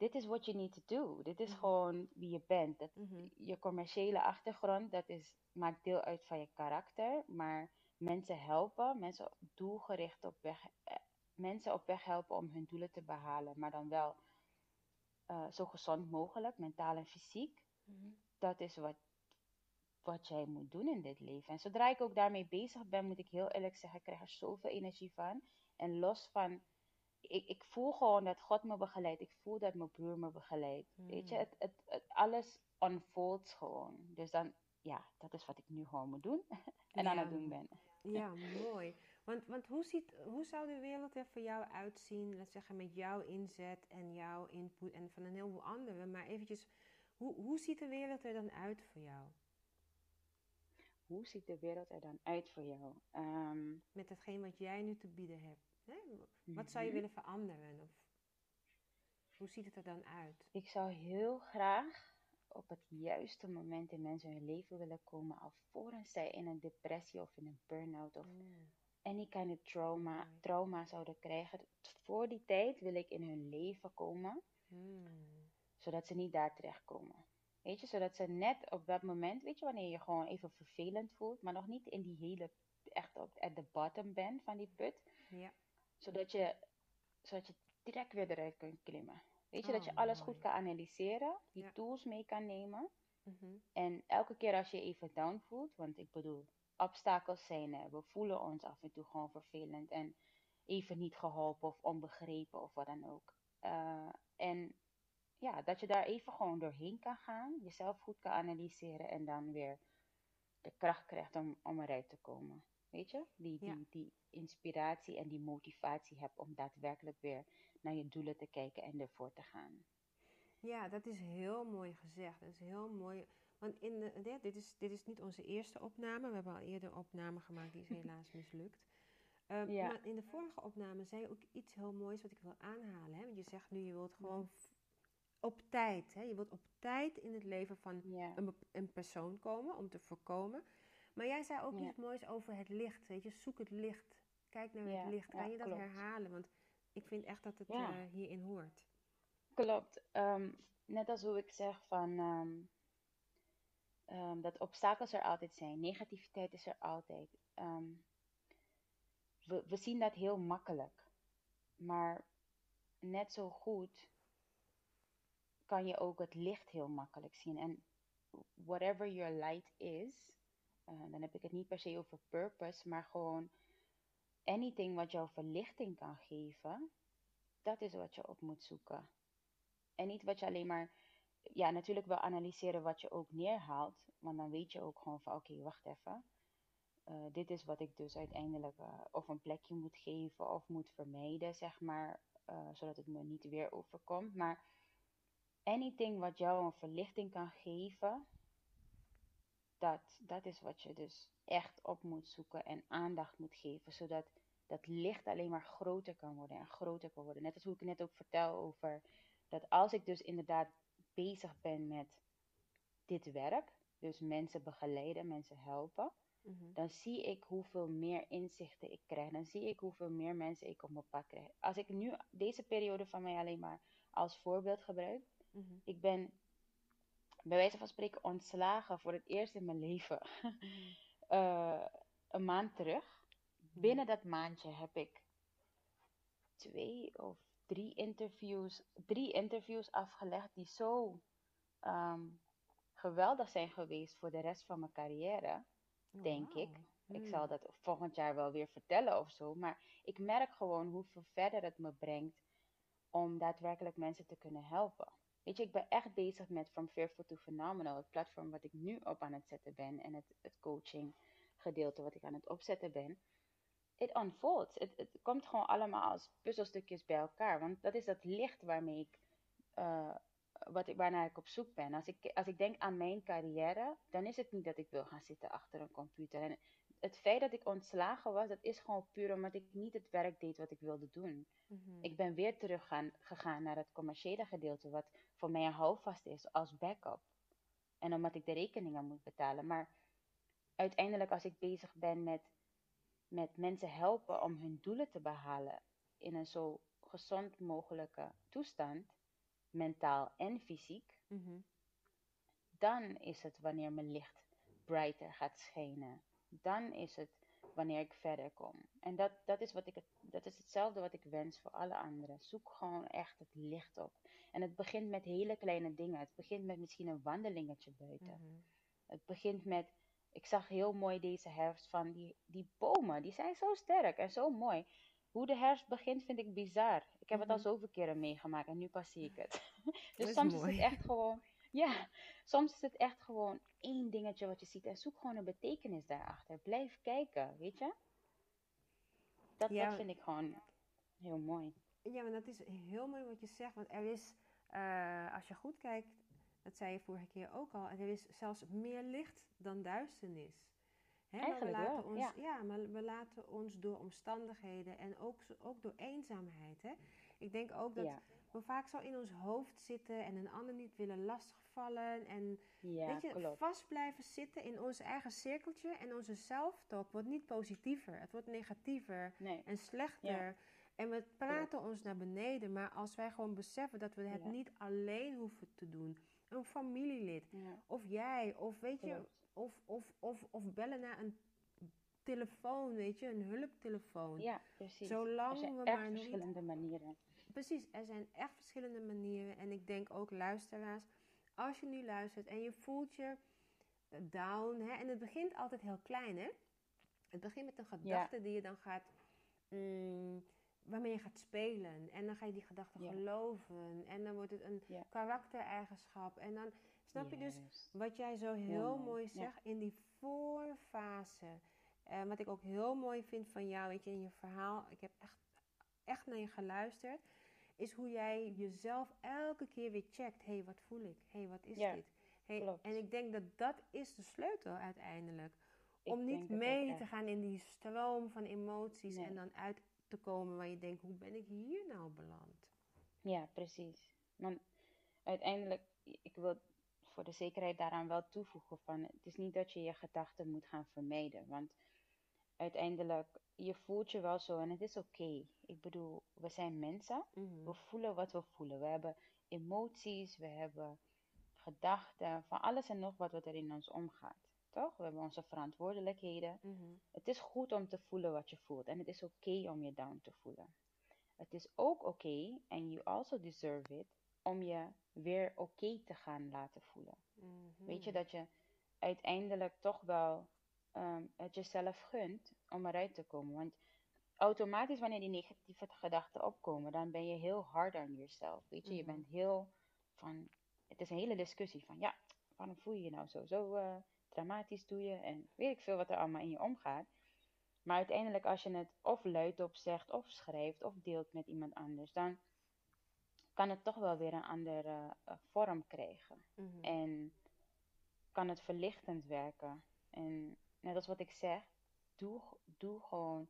dit is what you need to do. Dit is Mhm. gewoon wie je bent. Dat, Mhm. je commerciële achtergrond, dat is, maakt deel uit van je karakter. Maar mensen helpen, mensen doelgericht op weg, eh, mensen op weg helpen om hun doelen te behalen. Maar dan wel eh, zo gezond mogelijk, mentaal en fysiek. Mhm. Dat is wat, wat jij moet doen in dit leven. En zodra ik ook daarmee bezig ben, moet ik heel eerlijk zeggen, ik krijg er zoveel energie van. En los van, ik, ik voel gewoon dat God me begeleidt. Ik voel dat mijn broer me begeleidt. Weet je, Mm. het, het, het, alles unfolds gewoon. Dus dan, ja, dat is wat ik nu gewoon moet doen. en aan het doen ben. Ja, mooi. Want, want hoe, ziet, hoe zou de wereld er voor jou uitzien, laat zeggen, met jouw inzet en jouw input en van een heleboel anderen, maar eventjes, hoe, hoe ziet de wereld er dan uit voor jou? Hoe ziet de wereld er dan uit voor jou? Ehm, Met hetgeen wat jij nu te bieden hebt. Hè? Wat zou je mhm. willen veranderen? Of hoe ziet het er dan uit? Ik zou heel graag op het juiste moment in mensen hun leven willen komen, alvorens zij in een depressie of in een burn-out of Mm. any kind of trauma, trauma zouden krijgen. Voor die tijd wil ik in hun leven komen, Mm. zodat ze niet daar terechtkomen. Weet je, zodat ze net op dat moment, weet je, wanneer je gewoon even vervelend voelt, maar nog niet in die hele, echt op at the bottom bent van die put, Ja. Zodat je, zodat je direct weer eruit kunt klimmen. Weet je, dat je Oh, alles mooi. goed kan analyseren, die Ja. tools mee kan nemen. Mhm. En elke keer als je even down voelt, want ik bedoel, obstakels zijn er. We voelen ons af en toe gewoon vervelend en even niet geholpen of onbegrepen of wat dan ook. Eh, en ja, dat je daar even gewoon doorheen kan gaan, jezelf goed kan analyseren en dan weer de kracht krijgt om, om eruit te komen. Weet je? Die, Ja. die, die inspiratie en die motivatie hebt om daadwerkelijk weer naar je doelen te kijken en ervoor te gaan. Ja, dat is heel mooi gezegd. Dat is heel mooi. Want in de, dit, is, dit is niet onze eerste opname. We hebben al eerder opname gemaakt, die is helaas mislukt. Ja. Maar in de vorige opname zei je ook iets heel moois wat ik wil aanhalen. Hè? Want je zegt nu, je wilt gewoon op tijd. Hè? Je wilt op tijd in het leven van Ja, een, een persoon komen om te voorkomen. Maar jij zei ook Ja. iets moois over het licht. Weet je, zoek het licht. Kijk naar Ja, het licht. Kan je dat klopt. herhalen? Want ik vind echt dat het eh, hierin hoort. klopt. Ehm, net als hoe ik zeg van ehm, ehm, dat obstakels er altijd zijn, negativiteit is er altijd. We, we zien dat heel makkelijk, maar net zo goed kan je ook het licht heel makkelijk zien. En whatever your light is, eh, dan heb ik het niet per se over purpose, maar gewoon anything wat jou verlichting kan geven, dat is wat je op moet zoeken. En niet wat je alleen maar, ja, natuurlijk wel analyseren wat je ook neerhaalt, want dan weet je ook gewoon van, oké, wacht even. Eh, dit is wat ik dus uiteindelijk eh, of een plekje moet geven of moet vermijden, zeg maar, zodat het me niet weer overkomt. Maar anything wat jou een verlichting kan geven, dat, dat is wat je dus echt op moet zoeken en aandacht moet geven, zodat dat licht alleen maar groter kan worden en groter kan worden. Net als hoe ik net ook vertel over dat als ik dus inderdaad bezig ben met dit werk, dus mensen begeleiden, mensen helpen, Mhm. dan zie ik hoeveel meer inzichten ik krijg. Dan zie ik hoeveel meer mensen ik op mijn pad krijg. Als ik nu deze periode van mij alleen maar als voorbeeld gebruik, Mhm. ik ben bij wijze van spreken ontslagen voor het eerst in mijn leven. Mhm. Eh, een maand terug. Binnen dat maandje heb ik twee of drie interviews, drie interviews afgelegd die zo ehm, geweldig zijn geweest voor de rest van mijn carrière, Oh, denk ik. Ik Mm. zal dat volgend jaar wel weer vertellen of zo. Maar ik merk gewoon hoeveel verder het me brengt om daadwerkelijk mensen te kunnen helpen. Weet je, ik ben echt bezig met From Fearful to Phenomenal, het platform wat ik nu op aan het zetten ben en het, het coaching gedeelte wat ik aan het opzetten ben. It unfolds. Het, komt gewoon allemaal als puzzelstukjes bij elkaar. Want dat is dat licht waarmee ik, eh, wat ik, waarnaar ik op zoek ben. Als ik, als ik denk aan mijn carrière, dan is het niet dat ik wil gaan zitten achter een computer. En het feit dat ik ontslagen was, dat is gewoon puur omdat ik niet het werk deed wat ik wilde doen. Mhm. Ik ben weer terug gaan, gegaan naar het commerciële gedeelte, wat voor mij een houvast is als backup. En omdat ik de rekeningen moet betalen. Maar uiteindelijk, als ik bezig ben met, met mensen helpen om hun doelen te behalen in een zo gezond mogelijke toestand, mentaal en fysiek, Mhm. dan is het wanneer mijn licht brighter gaat schijnen. Dan is het wanneer ik verder kom. En dat, dat, is wat ik dat is hetzelfde wat ik wens voor alle anderen. Zoek gewoon echt het licht op. En het begint met hele kleine dingen. Het begint met misschien een wandelingetje buiten. Mhm. Het begint met, ik zag heel mooi deze herfst van die, die bomen. Die zijn zo sterk en zo mooi. Hoe de herfst begint vind ik bizar. Ik heb het al Mhm. zoveel keren meegemaakt en nu pas zie ik het. Dus soms is het echt gewoon, ja, soms is het echt gewoon één dingetje wat je ziet en zoek gewoon een betekenis daarachter. Blijf kijken, weet je? Dat, Ja. dat vind ik gewoon heel mooi. Ja, maar dat is heel mooi wat je zegt. Want er is, eh, als je goed kijkt, dat zei je vorige keer ook al, er is zelfs meer licht dan duisternis. Hè, maar we Eigenlijk laten wel, ons, ja. maar we laten ons door omstandigheden en ook, ook door eenzaamheid. Hè? Ik denk ook dat Ja, we vaak zo in ons hoofd zitten en een ander niet willen lastigvallen. En ja, weet je, klopt. vast blijven zitten in ons eigen cirkeltje. En onze zelftalk wordt niet positiever, het wordt negatiever Nee, en slechter. En we praten ons naar beneden. Maar als wij gewoon beseffen dat we het niet alleen hoeven te doen. Een familielid. Of jij. Of weet je. Of, of, of, of bellen naar een telefoon. Weet je. Een hulptelefoon. Ja, precies. Er Zolang zijn we echt maar niet... verschillende manieren. Precies. Er zijn echt verschillende manieren. En ik denk ook luisteraars. Als je nu luistert en je voelt je down. Hè, en het begint altijd heel klein hè. Het begint met een gedachte die je dan gaat... mm, waarmee je gaat spelen. En dan ga je die gedachte geloven. En dan wordt het een karaktereigenschap. En dan snap je dus wat jij zo heel mooi, ja. zegt in die voorfase. En wat ik ook heel mooi vind van jou, weet je, in je verhaal. Ik heb echt, echt naar je geluisterd. Is hoe jij jezelf elke keer weer checkt. Hé, hey, wat voel ik? Hé, hey, wat is Ja, dit? Hey, en ik denk dat dat is de sleutel uiteindelijk. Ik Om niet mee te gaan in die stroom van emoties Nee. en dan uit te komen waar je denkt, hoe ben ik hier nou beland? Ja, precies. Want uiteindelijk, ik wil voor de zekerheid daaraan wel toevoegen van, het is niet dat je je gedachten moet gaan vermijden, want uiteindelijk, je voelt je wel zo en het is oké. Ik bedoel, we zijn mensen, Mhm. we voelen wat we voelen. We hebben emoties, we hebben gedachten, van alles en nog wat wat er in ons omgaat. Toch? We hebben onze verantwoordelijkheden. Mhm. Het is goed om te voelen wat je voelt en het is oké om je down te voelen. Het is ook oké, en you also deserve it, om je weer oké te gaan laten voelen. Mhm. Weet je, dat je uiteindelijk toch wel ehm, het jezelf gunt om eruit te komen. Want automatisch wanneer die negatieve gedachten opkomen, dan ben je heel hard aan jezelf. Weet je, je Mhm. bent heel van, het is een hele discussie van, ja, waarom voel je je nou zo? Zo eh, dramatisch doe je en weet ik veel wat er allemaal in je omgaat. Maar uiteindelijk als je het of luidop zegt, of schrijft, of deelt met iemand anders, dan kan het toch wel weer een andere eh, vorm krijgen. Mhm. En kan het verlichtend werken. En net als wat ik zeg, doe, doe gewoon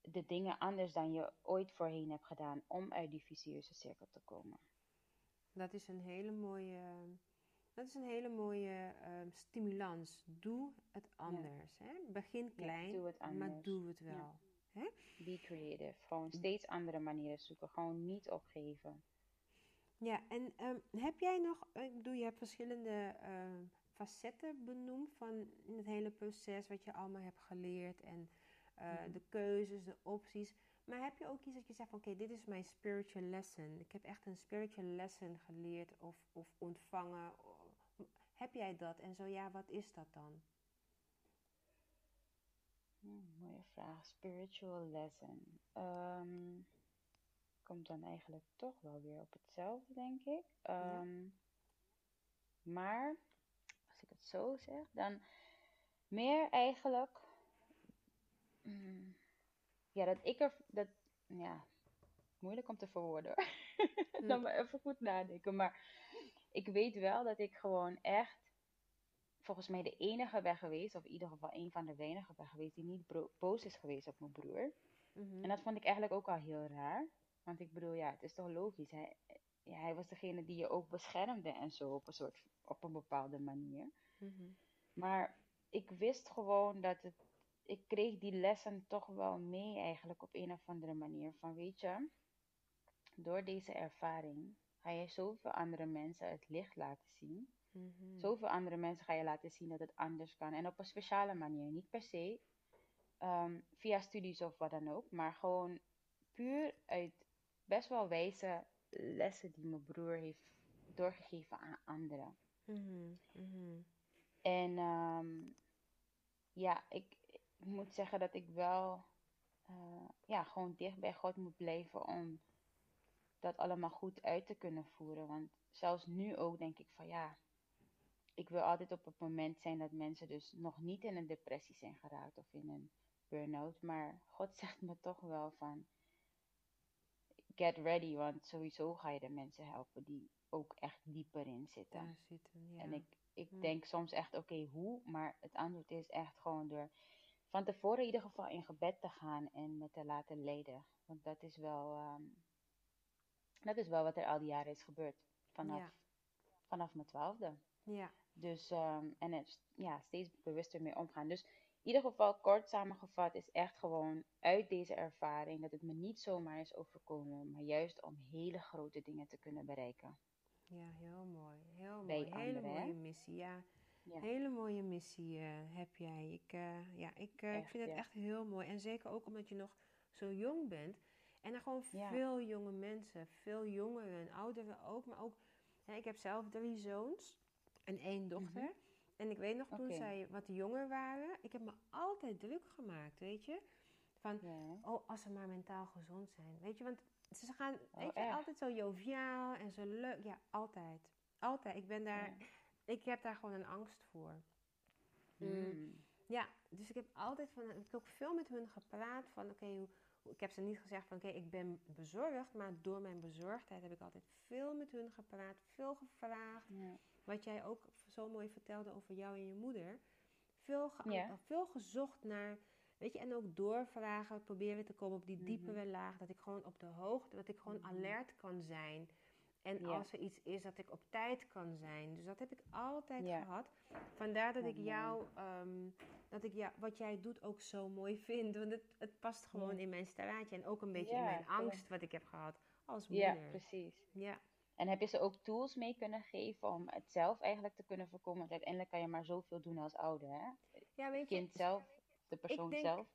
de dingen anders dan je ooit voorheen hebt gedaan om uit die vicieuze cirkel te komen. Dat is een hele mooie, dat is een hele mooie ehm, stimulans. Doe het anders. Hè? Begin klein, doe maar doe het Ja. wel. Be creative. Gewoon steeds andere manieren zoeken. Gewoon niet opgeven. Ja, en ehm, heb jij nog, ik bedoel, je hebt verschillende ehm, facetten benoemd van het hele proces, wat je allemaal hebt geleerd en eh, Mhm. de keuzes, de opties. Maar heb je ook iets dat je zegt van, oké, dit is mijn spiritual lesson. Ik heb echt een spiritual lesson geleerd of, of ontvangen. Heb jij dat? En zo ja, wat is dat dan? Hmm, mooie vraag. Spiritual lesson. Ehm, komt dan eigenlijk toch wel weer op hetzelfde, denk ik. Ehm, Maar, ik het zo zeg, dan meer eigenlijk. mm, ja, dat ik er. Dat, ja, moeilijk om te verwoorden hoor. Dan maar even goed nadenken. Maar ik weet wel dat ik gewoon echt volgens mij de enige ben geweest, of in ieder geval een van de weinigen ben geweest, die niet boos is geweest op mijn broer. Mhm. En dat vond ik eigenlijk ook al heel raar. Want ik bedoel, ja, het is toch logisch. Hij, ja, hij was degene die je ook beschermde en zo op een, soort, op een bepaalde manier. Mhm. Maar ik wist gewoon dat het. Ik kreeg die lessen toch wel mee, eigenlijk op een of andere manier. Van weet je, door deze ervaring ga je zoveel andere mensen het licht laten zien. Mhm. Zoveel andere mensen ga je laten zien dat het anders kan. En op een speciale manier. Niet per se ehm, via studies of wat dan ook. Maar gewoon puur uit best wel wijze lessen die mijn broer heeft doorgegeven aan anderen. Mhm. Mhm. En ehm, ja, ik, ik moet zeggen dat ik wel eh, ja, gewoon dicht bij God moet blijven om dat allemaal goed uit te kunnen voeren. Want zelfs nu ook denk ik van ja, ik wil altijd op het moment zijn dat mensen dus nog niet in een depressie zijn geraakt of in een burn-out. Maar God zegt me toch wel van get ready, want sowieso ga je de mensen helpen die ook echt dieper in zitten. Daar zitten, ja. En ik, ik denk soms echt, oké, hoe? Maar het antwoord is echt gewoon door van tevoren in ieder geval in gebed te gaan en me te laten leiden. Want dat is wel, ehm, dat is wel wat er al die jaren is gebeurd. Vanaf, Ja. vanaf mijn twaalfde. Ja. Dus, ehm, en s- ja, steeds bewuster mee omgaan. Dus ieder geval, kort samengevat, is echt gewoon uit deze ervaring dat het me niet zomaar is overkomen, maar juist om hele grote dingen te kunnen bereiken. Ja, heel mooi. Heel Bij mooi. Hele hè? mooie missie, ja. Ja, Hele mooie missie eh, heb jij. Ik, eh, ja, ik, eh, ik vind het ja. echt heel mooi. En zeker ook omdat je nog zo jong bent. En er gewoon Ja. veel jonge mensen, veel jongeren en ouderen ook. Maar ook, hè, ik heb zelf drie zoons en één dochter. En ik weet nog toen zij wat jonger waren, ik heb me altijd druk gemaakt, weet je. Van, Ja. oh, als ze maar mentaal gezond zijn. Weet je, want ze gaan, weet je, Oh, altijd zo joviaal en zo leuk. Ja, altijd. Altijd. Ik ben daar, Ja. ik heb daar gewoon een angst voor. Mm. Mm. Ja, dus ik heb altijd van, ik heb ook veel met hun gepraat van, oké, hoe, hoe- ik heb ze niet gezegd van, oké, ik ben bezorgd, maar door mijn bezorgdheid heb ik altijd veel met hun gepraat, veel gevraagd. Ja. Wat jij ook zo mooi vertelde over jou en je moeder. Veel, ge- Ja. veel gezocht naar, weet je, en ook doorvragen, proberen te komen op die Mhm. diepere laag, dat ik gewoon op de hoogte, dat ik gewoon Mhm. alert kan zijn. En Ja. als er iets is, dat ik op tijd kan zijn. Dus dat heb ik altijd Ja. gehad. Vandaar dat Ja, ik jou, ehm, dat ik jou, wat jij doet ook zo mooi vind. Want het, het past gewoon Ja. in mijn straatje en ook een beetje in Ja, mijn angst wat ik heb gehad als Ja, moeder. precies. Ja, En heb je ze ook tools mee kunnen geven om het zelf eigenlijk te kunnen voorkomen? Want uiteindelijk kan je maar zoveel doen als ouder, hè? ja weet Het je, kind zelf, de persoon denk- zelf.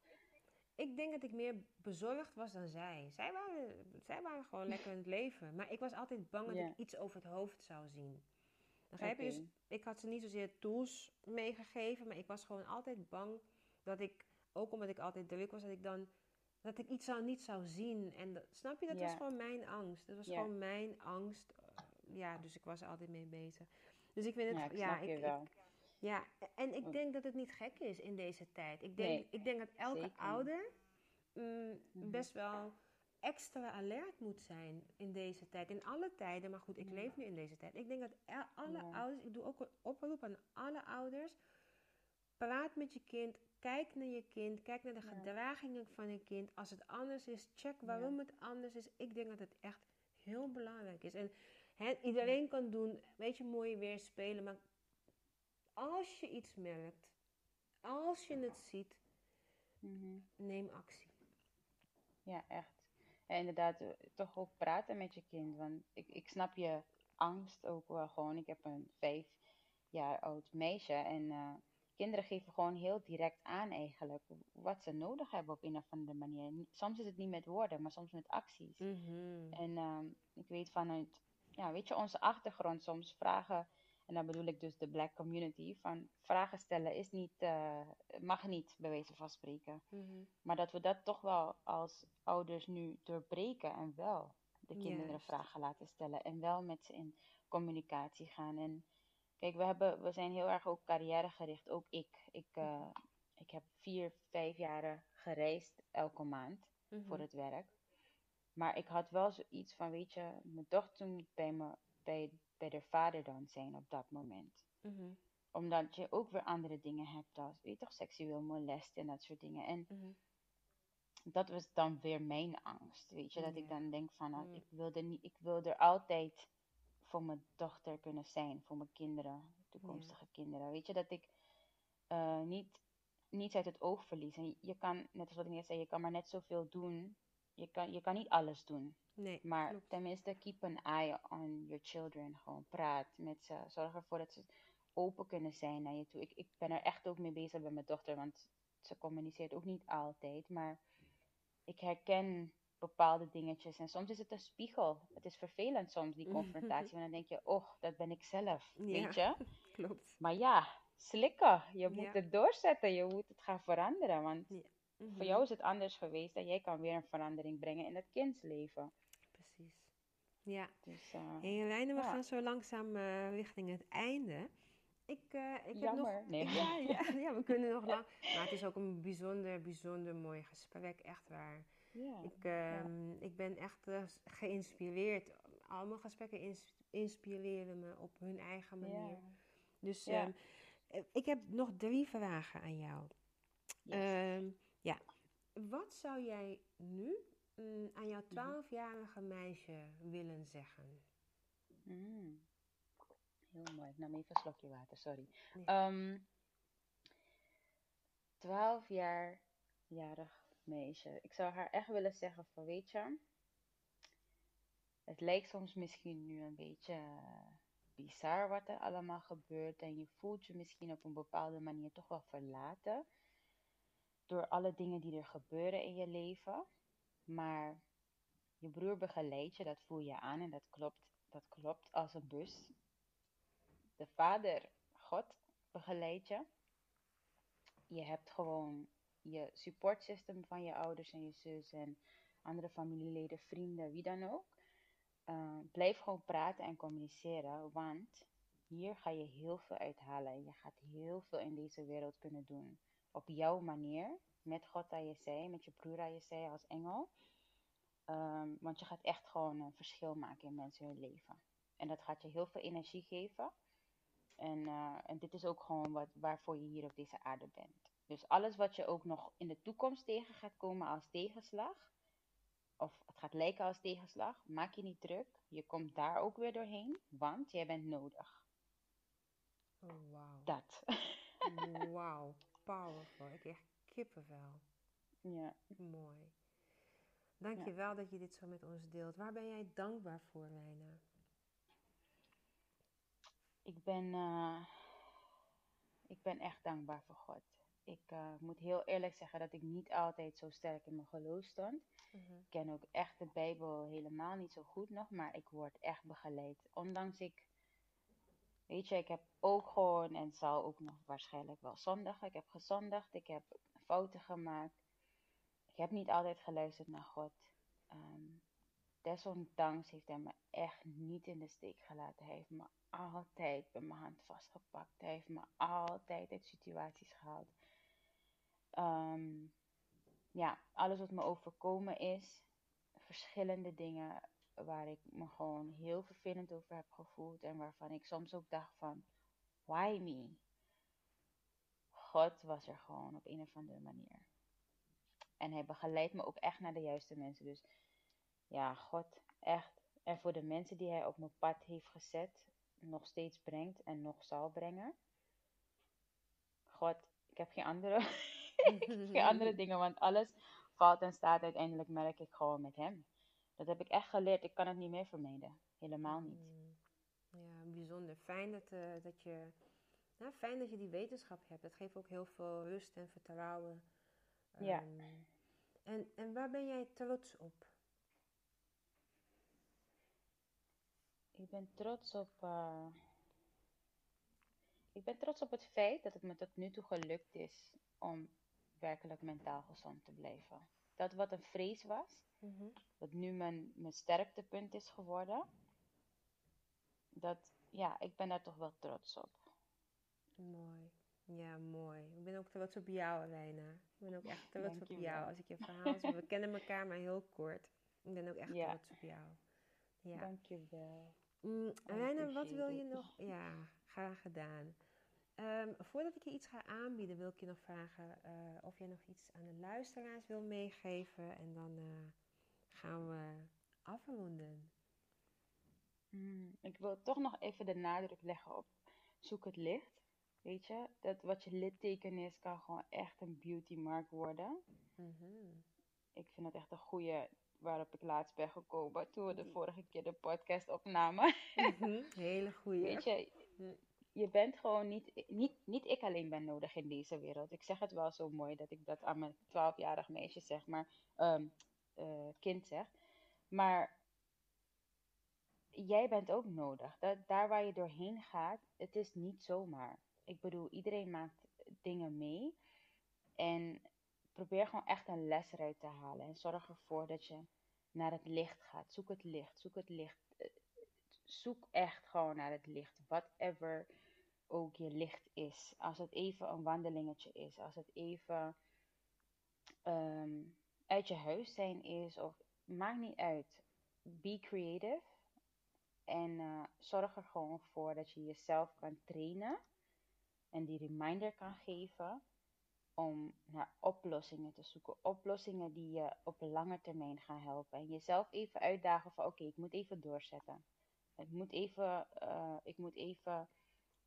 ik denk dat ik meer bezorgd was dan zij. Zij waren, zij waren gewoon lekker in het leven. Maar ik was altijd bang dat Ja. ik iets over het hoofd zou zien. Begrijp je? Oké. Dus ik had ze niet zozeer tools meegegeven, maar ik was gewoon altijd bang dat ik, ook omdat ik altijd druk was, dat ik dan dat ik iets zou, niet zou zien. En dat, snap je, dat was gewoon mijn angst. Dat was Ja. gewoon mijn angst. Uh, Ja, dus ik was er altijd mee bezig. Dus ik vind het, Ja, ik ik, ja, en ik Want- denk dat het niet gek is in deze tijd. Ik denk, Nee, ik denk dat elke zeker ouder mm, Mhm. best wel extra alert moet zijn in deze tijd. In alle tijden, maar goed, ik Ja. leef nu in deze tijd. Ik denk dat alle Ja. ouders, ik doe ook een oproep aan alle ouders. Praat met je kind, kijk naar je kind, kijk naar de gedragingen van je kind. Als het anders is, check waarom het anders is. Ik denk dat het echt heel belangrijk is. En iedereen kan doen, weet je, mooi weer spelen, maar als je iets merkt, als je het ziet, Mhm. neem actie. Ja, echt. En inderdaad, eh, toch ook praten met je kind. Want ik, ik snap je angst ook wel gewoon. Ik heb een vijf jaar oud meisje. En eh, kinderen geven gewoon heel direct aan eigenlijk wat ze nodig hebben op een of andere manier. Soms is het niet met woorden, maar soms met acties. Mhm. En ehm, ik weet vanuit, ja, weet je, onze achtergrond soms vragen, en dan bedoel ik dus de black community, van vragen stellen is niet, eh, mag niet, bij wijze van spreken. Mhm. Maar dat we dat toch wel als ouders nu doorbreken en wel de kinderen vragen laten stellen en wel met ze in communicatie gaan. En kijk, we, hebben, we zijn heel erg ook carrièregericht, ook ik. Ik, eh, ik heb vier, vijf jaren gereisd elke maand Mhm. voor het werk. Maar ik had wel zoiets van, weet je, mijn dochter moet bij, me, bij, bij de vader dan zijn op dat moment. Mhm. Omdat je ook weer andere dingen hebt als, weet je toch, seksueel molest en dat soort dingen. En Mhm. dat was dan weer mijn angst, weet je. Dat ik dan denk van, nou, ik, wil er niet, ik wil er altijd voor mijn dochter kunnen zijn, voor mijn kinderen, toekomstige kinderen. Weet je, dat ik eh, niet, niets uit het oog verlies. En je kan, net als wat ik net zei, je kan maar net zoveel doen. Je kan, je kan niet alles doen. Nee, Maar klopt. tenminste, keep an eye on your children. Gewoon praat met ze. Zorg ervoor dat ze open kunnen zijn naar je toe. Ik, ik ben er echt ook mee bezig bij mijn dochter, want ze communiceert ook niet altijd. Maar ik herken bepaalde dingetjes. En soms is het een spiegel. Het is vervelend soms, die confrontatie. Want dan denk je, oh, dat ben ik zelf. Ja. Weet je? Klopt. Maar ja, slikken. Je moet Ja. het doorzetten. Je moet het gaan veranderen. Want Mhm. voor jou is het anders geweest. En jij kan weer een verandering brengen in dat kindsleven. Precies. Ja. Dus, eh, Hey Lijnen, we gaan zo langzaam eh, richting het einde. Ik, eh, ik heb nog... Nee. Ja, ja, we kunnen nog lang... Maar het is ook een bijzonder, bijzonder mooi gesprek. Echt waar. Ik, ehm, ik ben echt eh, geïnspireerd. Al mijn gesprekken ins- inspireren me op hun eigen manier. Dus ehm, eh, ik heb nog drie vragen aan jou. Yes. Ehm, ja. Wat zou jij nu mm, aan jouw twaalfjarige meisje willen zeggen? Mm. Heel mooi. Ik nam even een slokje water, sorry. 12 jaar jarig meisje. Ik zou haar echt willen zeggen van weet je, het lijkt soms misschien nu een beetje bizar wat er allemaal gebeurt en je voelt je misschien op een bepaalde manier toch wel verlaten door alle dingen die er gebeuren in je leven. Maar je broer begeleidt je, dat voel je aan en dat klopt, dat klopt als een bus. De Vader, God, begeleidt je. Je hebt gewoon je supportsystem van je ouders en je zus en andere familieleden, vrienden, wie dan ook. Uh, blijf gewoon praten en communiceren, want hier ga je heel veel uithalen en je gaat heel veel in deze wereld kunnen doen. Op jouw manier, met God aan je zij, met je broer aan je zij als engel. Um, want je gaat echt gewoon een verschil maken in mensen hun leven. En dat gaat je heel veel energie geven. En, uh, en dit is ook gewoon wat, waarvoor je hier op deze aarde bent. Dus alles wat je ook nog in de toekomst tegen gaat komen als tegenslag, of het gaat lijken als tegenslag, maak je niet druk. Je komt daar ook weer doorheen, want jij bent nodig. Oh, wauw. Dat. Wauw, powerful. Ik krijg kippenvel. Ja. Mooi. Dankjewel ja. dat je dit zo met ons deelt. Waar ben jij dankbaar voor, Leina? Ik ben, uh, ik ben echt dankbaar voor God. Ik uh, moet heel eerlijk zeggen dat ik niet altijd zo sterk in mijn geloof stond. -huh. Ik ken ook echt de Bijbel helemaal niet zo goed nog, maar ik word echt begeleid. Ondanks ik, weet je, ik heb ook gewoon en zal ook nog waarschijnlijk wel zondigen. Ik heb gezondigd, ik heb fouten gemaakt. Ik heb niet altijd geluisterd naar God. Um, desondanks heeft hij me echt niet in de steek gelaten. Hij heeft me altijd bij mijn hand vastgepakt. Hij heeft me altijd uit situaties gehaald. Um, ja, alles wat me overkomen is, verschillende dingen waar ik me gewoon heel vervelend over heb gevoeld en waarvan ik soms ook dacht van, why me? God was er gewoon op een of andere manier. En hij begeleidt me ook echt naar de juiste mensen. Dus ja, God echt. En voor de mensen die hij op mijn pad heeft gezet, nog steeds brengt en nog zal brengen. God, ik heb geen andere, geen andere dingen, want alles valt en staat uiteindelijk, merk ik gewoon met hem. Dat heb ik echt geleerd. Ik kan het niet meer vermijden. Helemaal niet. Ja, bijzonder. Fijn dat, uh, dat je, ja, fijn dat je die wetenschap hebt. Dat geeft ook heel veel rust en vertrouwen. Ja. Um, en, en waar ben jij trots op? Ik ben trots op. Uh, ik ben trots op het feit dat het me tot nu toe gelukt is om werkelijk mentaal gezond te blijven. Dat wat een vrees was, mm -hmm. wat nu mijn, mijn sterktepunt is geworden. Dat, ja, ik ben daar toch wel trots op. Mooi. Ja, mooi. Ik ben ook trots op jou, Elena. Ik ben ook echt trots op jou. Als ik je verhaal zie. We kennen elkaar maar heel kort. Ik ben ook echt ja. trots op jou. Ja. Dank je wel. Mm, Elena, wat wil je nog? Ja, graag gedaan. Ehm, voordat ik je iets ga aanbieden, wil ik je nog vragen eh, of jij nog iets aan de luisteraars wil meegeven. En dan eh, gaan we afronden. Mm, ik wil toch nog even de nadruk leggen op zoek het licht. Weet je, dat wat je litteken is, kan gewoon echt een beautymark worden. Mhm. Ik vind het echt een goede waarop ik laatst ben gekomen toen we de vorige keer de podcast opnamen. Mhm, Hele goede. Weet je. Je bent gewoon niet, niet, niet ik alleen ben nodig in deze wereld. Ik zeg het wel zo mooi dat ik dat aan mijn 12-jarig meisje zeg, maar ehm, eh, kind zeg. Maar jij bent ook nodig. Dat, daar waar je doorheen gaat, het is niet zomaar. Ik bedoel, iedereen maakt dingen mee. En probeer gewoon echt een les eruit te halen. En zorg ervoor dat je naar het licht gaat. Zoek het licht, zoek het licht. Eh, Zoek echt gewoon naar het licht. Whatever ook je licht is. Als het even een wandelingetje is. Als het even ehm, uit je huis zijn is. Of maakt niet uit. Be creative. En eh, zorg er gewoon voor dat je jezelf kan trainen. En die reminder kan geven om naar oplossingen te zoeken. Oplossingen die je op lange termijn gaan helpen. En jezelf even uitdagen van oké, ik moet even doorzetten. Ik moet even, eh, ik moet even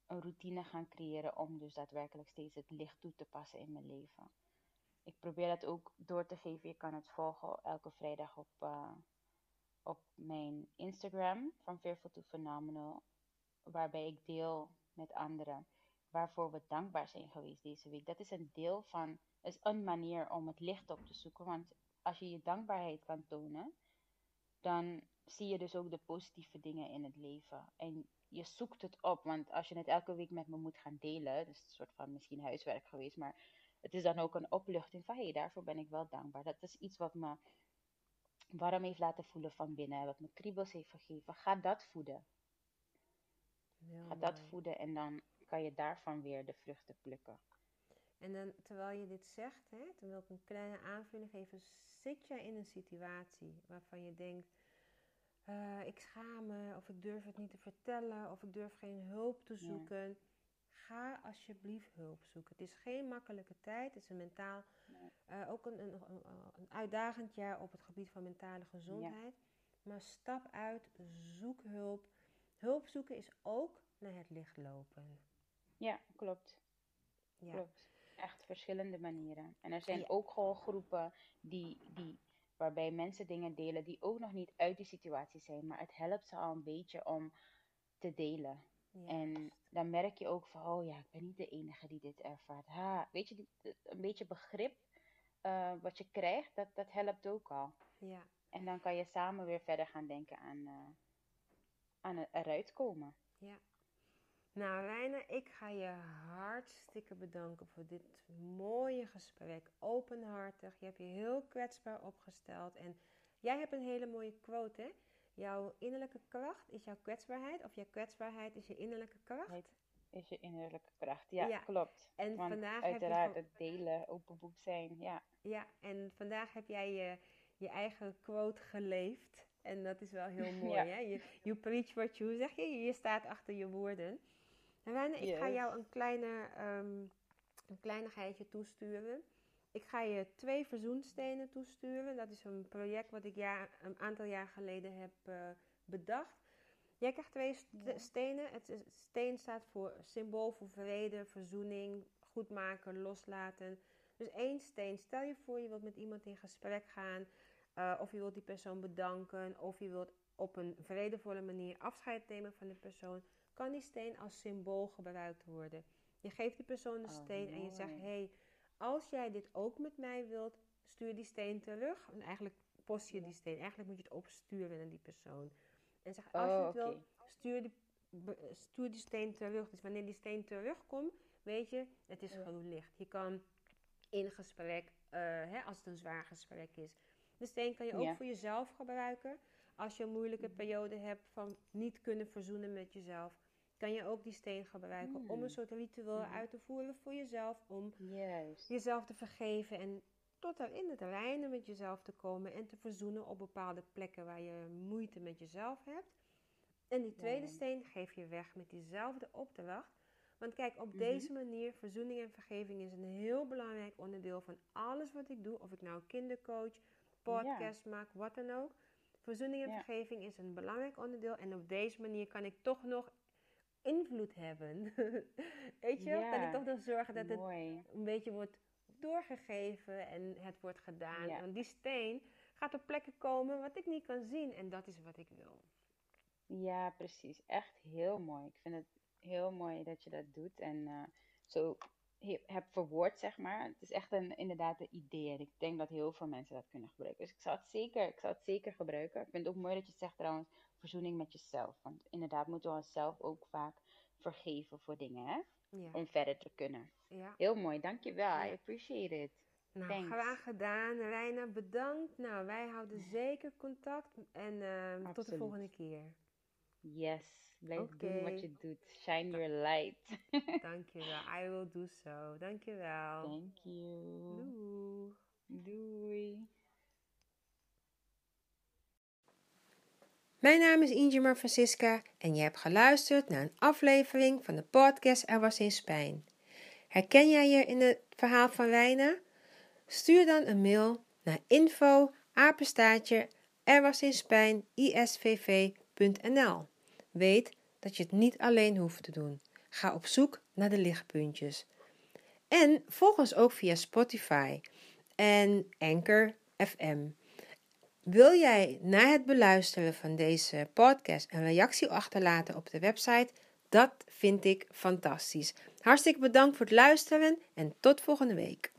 een routine gaan creëren om dus daadwerkelijk steeds het licht toe te passen in mijn leven. Ik probeer dat ook door te geven. Je kan het volgen elke vrijdag op, eh, op mijn Instagram van Fearful to Phenomenal. Waarbij ik deel met anderen waarvoor we dankbaar zijn geweest deze week. Dat is een deel van, is een manier om het licht op te zoeken. Want als je je dankbaarheid kan tonen, dan zie je dus ook de positieve dingen in het leven. En je zoekt het op, want als je het elke week met me moet gaan delen, dus een soort van misschien huiswerk geweest, maar het is dan ook een opluchting van hé, hey, daarvoor ben ik wel dankbaar. Dat is iets wat me warm heeft laten voelen van binnen, wat me kriebels heeft gegeven. Ga dat voeden. Heel Ga dat mooi. voeden en dan kan je daarvan weer de vruchten plukken. En dan, terwijl je dit zegt, hè, dan wil ik een kleine aanvulling geven. Zit jij in een situatie waarvan je denkt, eh, ik schaam me, of ik durf het niet te vertellen, of ik durf geen hulp te zoeken. Ga alsjeblieft hulp zoeken. Het is geen makkelijke tijd. Het is een mentaal, Nee. eh, ook een, een, een, uitdagend jaar op het gebied van mentale gezondheid. Maar stap uit, zoek hulp. Hulp zoeken is ook naar het licht lopen. Ja, klopt. Ja. Klopt. Echt verschillende manieren. En er zijn Ja. ook gewoon groepen die, die, waarbij mensen dingen delen die ook nog niet uit die situatie zijn, maar het helpt ze al een beetje om te delen. En dan merk je ook van, oh ja, ik ben niet de enige die dit ervaart. Ha, weet je, een beetje begrip eh, wat je krijgt, dat, dat helpt ook al. Ja. En dan kan je samen weer verder gaan denken aan, eh, aan het eruit komen. Ja. Nou, Reine, ik ga je hartstikke bedanken voor dit mooie gesprek. Openhartig. Je hebt je heel kwetsbaar opgesteld. En jij hebt een hele mooie quote, hè? Jouw innerlijke kracht is jouw kwetsbaarheid. Of jouw kwetsbaarheid is je innerlijke kracht. Is je innerlijke kracht. Ja, Ja. klopt. En Want vandaag heb je uiteraard het delen, open boek zijn. Ja, Ja, en vandaag heb jij je, je eigen quote geleefd. En dat is wel heel mooi, Ja. hè? Je, you preach what you, zeg je? Je staat achter je woorden. En Wijne, ik ga Yes. jou een, kleine, ehm, een kleinigheidje toesturen. Ik ga je twee verzoenstenen toesturen. Dat is een project wat ik jaar, een aantal jaar geleden heb eh, bedacht. Jij krijgt twee st- Ja. stenen. Het is, steen staat voor symbool voor vrede, verzoening, goed maken, loslaten. Dus één steen. Stel je voor je wilt met iemand in gesprek gaan. eh, of je wilt die persoon bedanken. Of je wilt op een vredevolle manier afscheid nemen van de persoon. Kan die steen als symbool gebruikt worden. Je geeft die persoon een Oh, steen en je zegt: mooi. hey, als jij dit ook met mij wilt, stuur die steen terug. En eigenlijk post je die steen. Eigenlijk moet je het opsturen naar die persoon. En zeg: als je Oh, het oké. wil, stuur die, stuur die steen terug. Dus wanneer die steen terugkomt, weet je, het is gewoon licht. Je kan in gesprek, eh, hè, als het een zwaar gesprek is. De steen kan je ook Ja. voor jezelf gebruiken. Als je een moeilijke periode hebt van niet kunnen verzoenen met jezelf, kan je ook die steen gebruiken om een Mm. soort ritueel Mhm. uit te voeren voor jezelf. Om Juist. jezelf te vergeven en tot er in het reinen met jezelf te komen en te verzoenen op bepaalde plekken waar je moeite met jezelf hebt. En die tweede Ja. steen geef je weg met diezelfde opdracht. Want kijk, op Mhm. deze manier, verzoening en vergeving is een heel belangrijk onderdeel van alles wat ik doe. Of ik nou kindercoach, podcast maak, wat dan ook. Verzoening en Ja. vergeving is een belangrijk onderdeel. En op deze manier kan ik toch nog invloed hebben. Weet je? Kan ik Ja, toch nog zorgen dat het een beetje wordt doorgegeven en het wordt gedaan. Ja. Want die steen gaat op plekken komen wat ik niet kan zien. En dat is wat ik wil. Ja, precies. Echt heel mooi. Ik vind het heel mooi dat je dat doet en eh, zo he- hebt verwoord, zeg maar. Het is echt een, inderdaad een idee en ik denk dat heel veel mensen dat kunnen gebruiken. Dus ik zou het zeker, ik zou het zeker gebruiken. Ik vind het ook mooi dat je zegt trouwens, verzoening met jezelf. Want inderdaad moeten we onszelf ook vaak vergeven voor dingen, hè? Ja. Om verder te kunnen. ja. Heel mooi, dankjewel. Ja. I appreciate it. Nou, Thanks. graag gedaan. Reina, bedankt. Nou, wij houden zeker contact. En ehm, tot de volgende keer. Yes, blijf doen wat je doet. Shine your light. Dankjewel. I will do so. Dankjewel. Thank you. Doei. Doei. Mijn naam is Ingemar Francisca en je hebt geluisterd naar een aflevering van de podcast Er was eens pijn. Herken jij je in het verhaal van Reina? Stuur dan een mail naar info apenstaartje isvv.nl. Weet dat je het niet alleen hoeft te doen. Ga op zoek naar de lichtpuntjes. En volg ons ook via Spotify en Anchor FM. Wil jij na het beluisteren van deze podcast een reactie achterlaten op de website? Dat vind ik fantastisch. Hartstikke bedankt voor het luisteren en tot volgende week.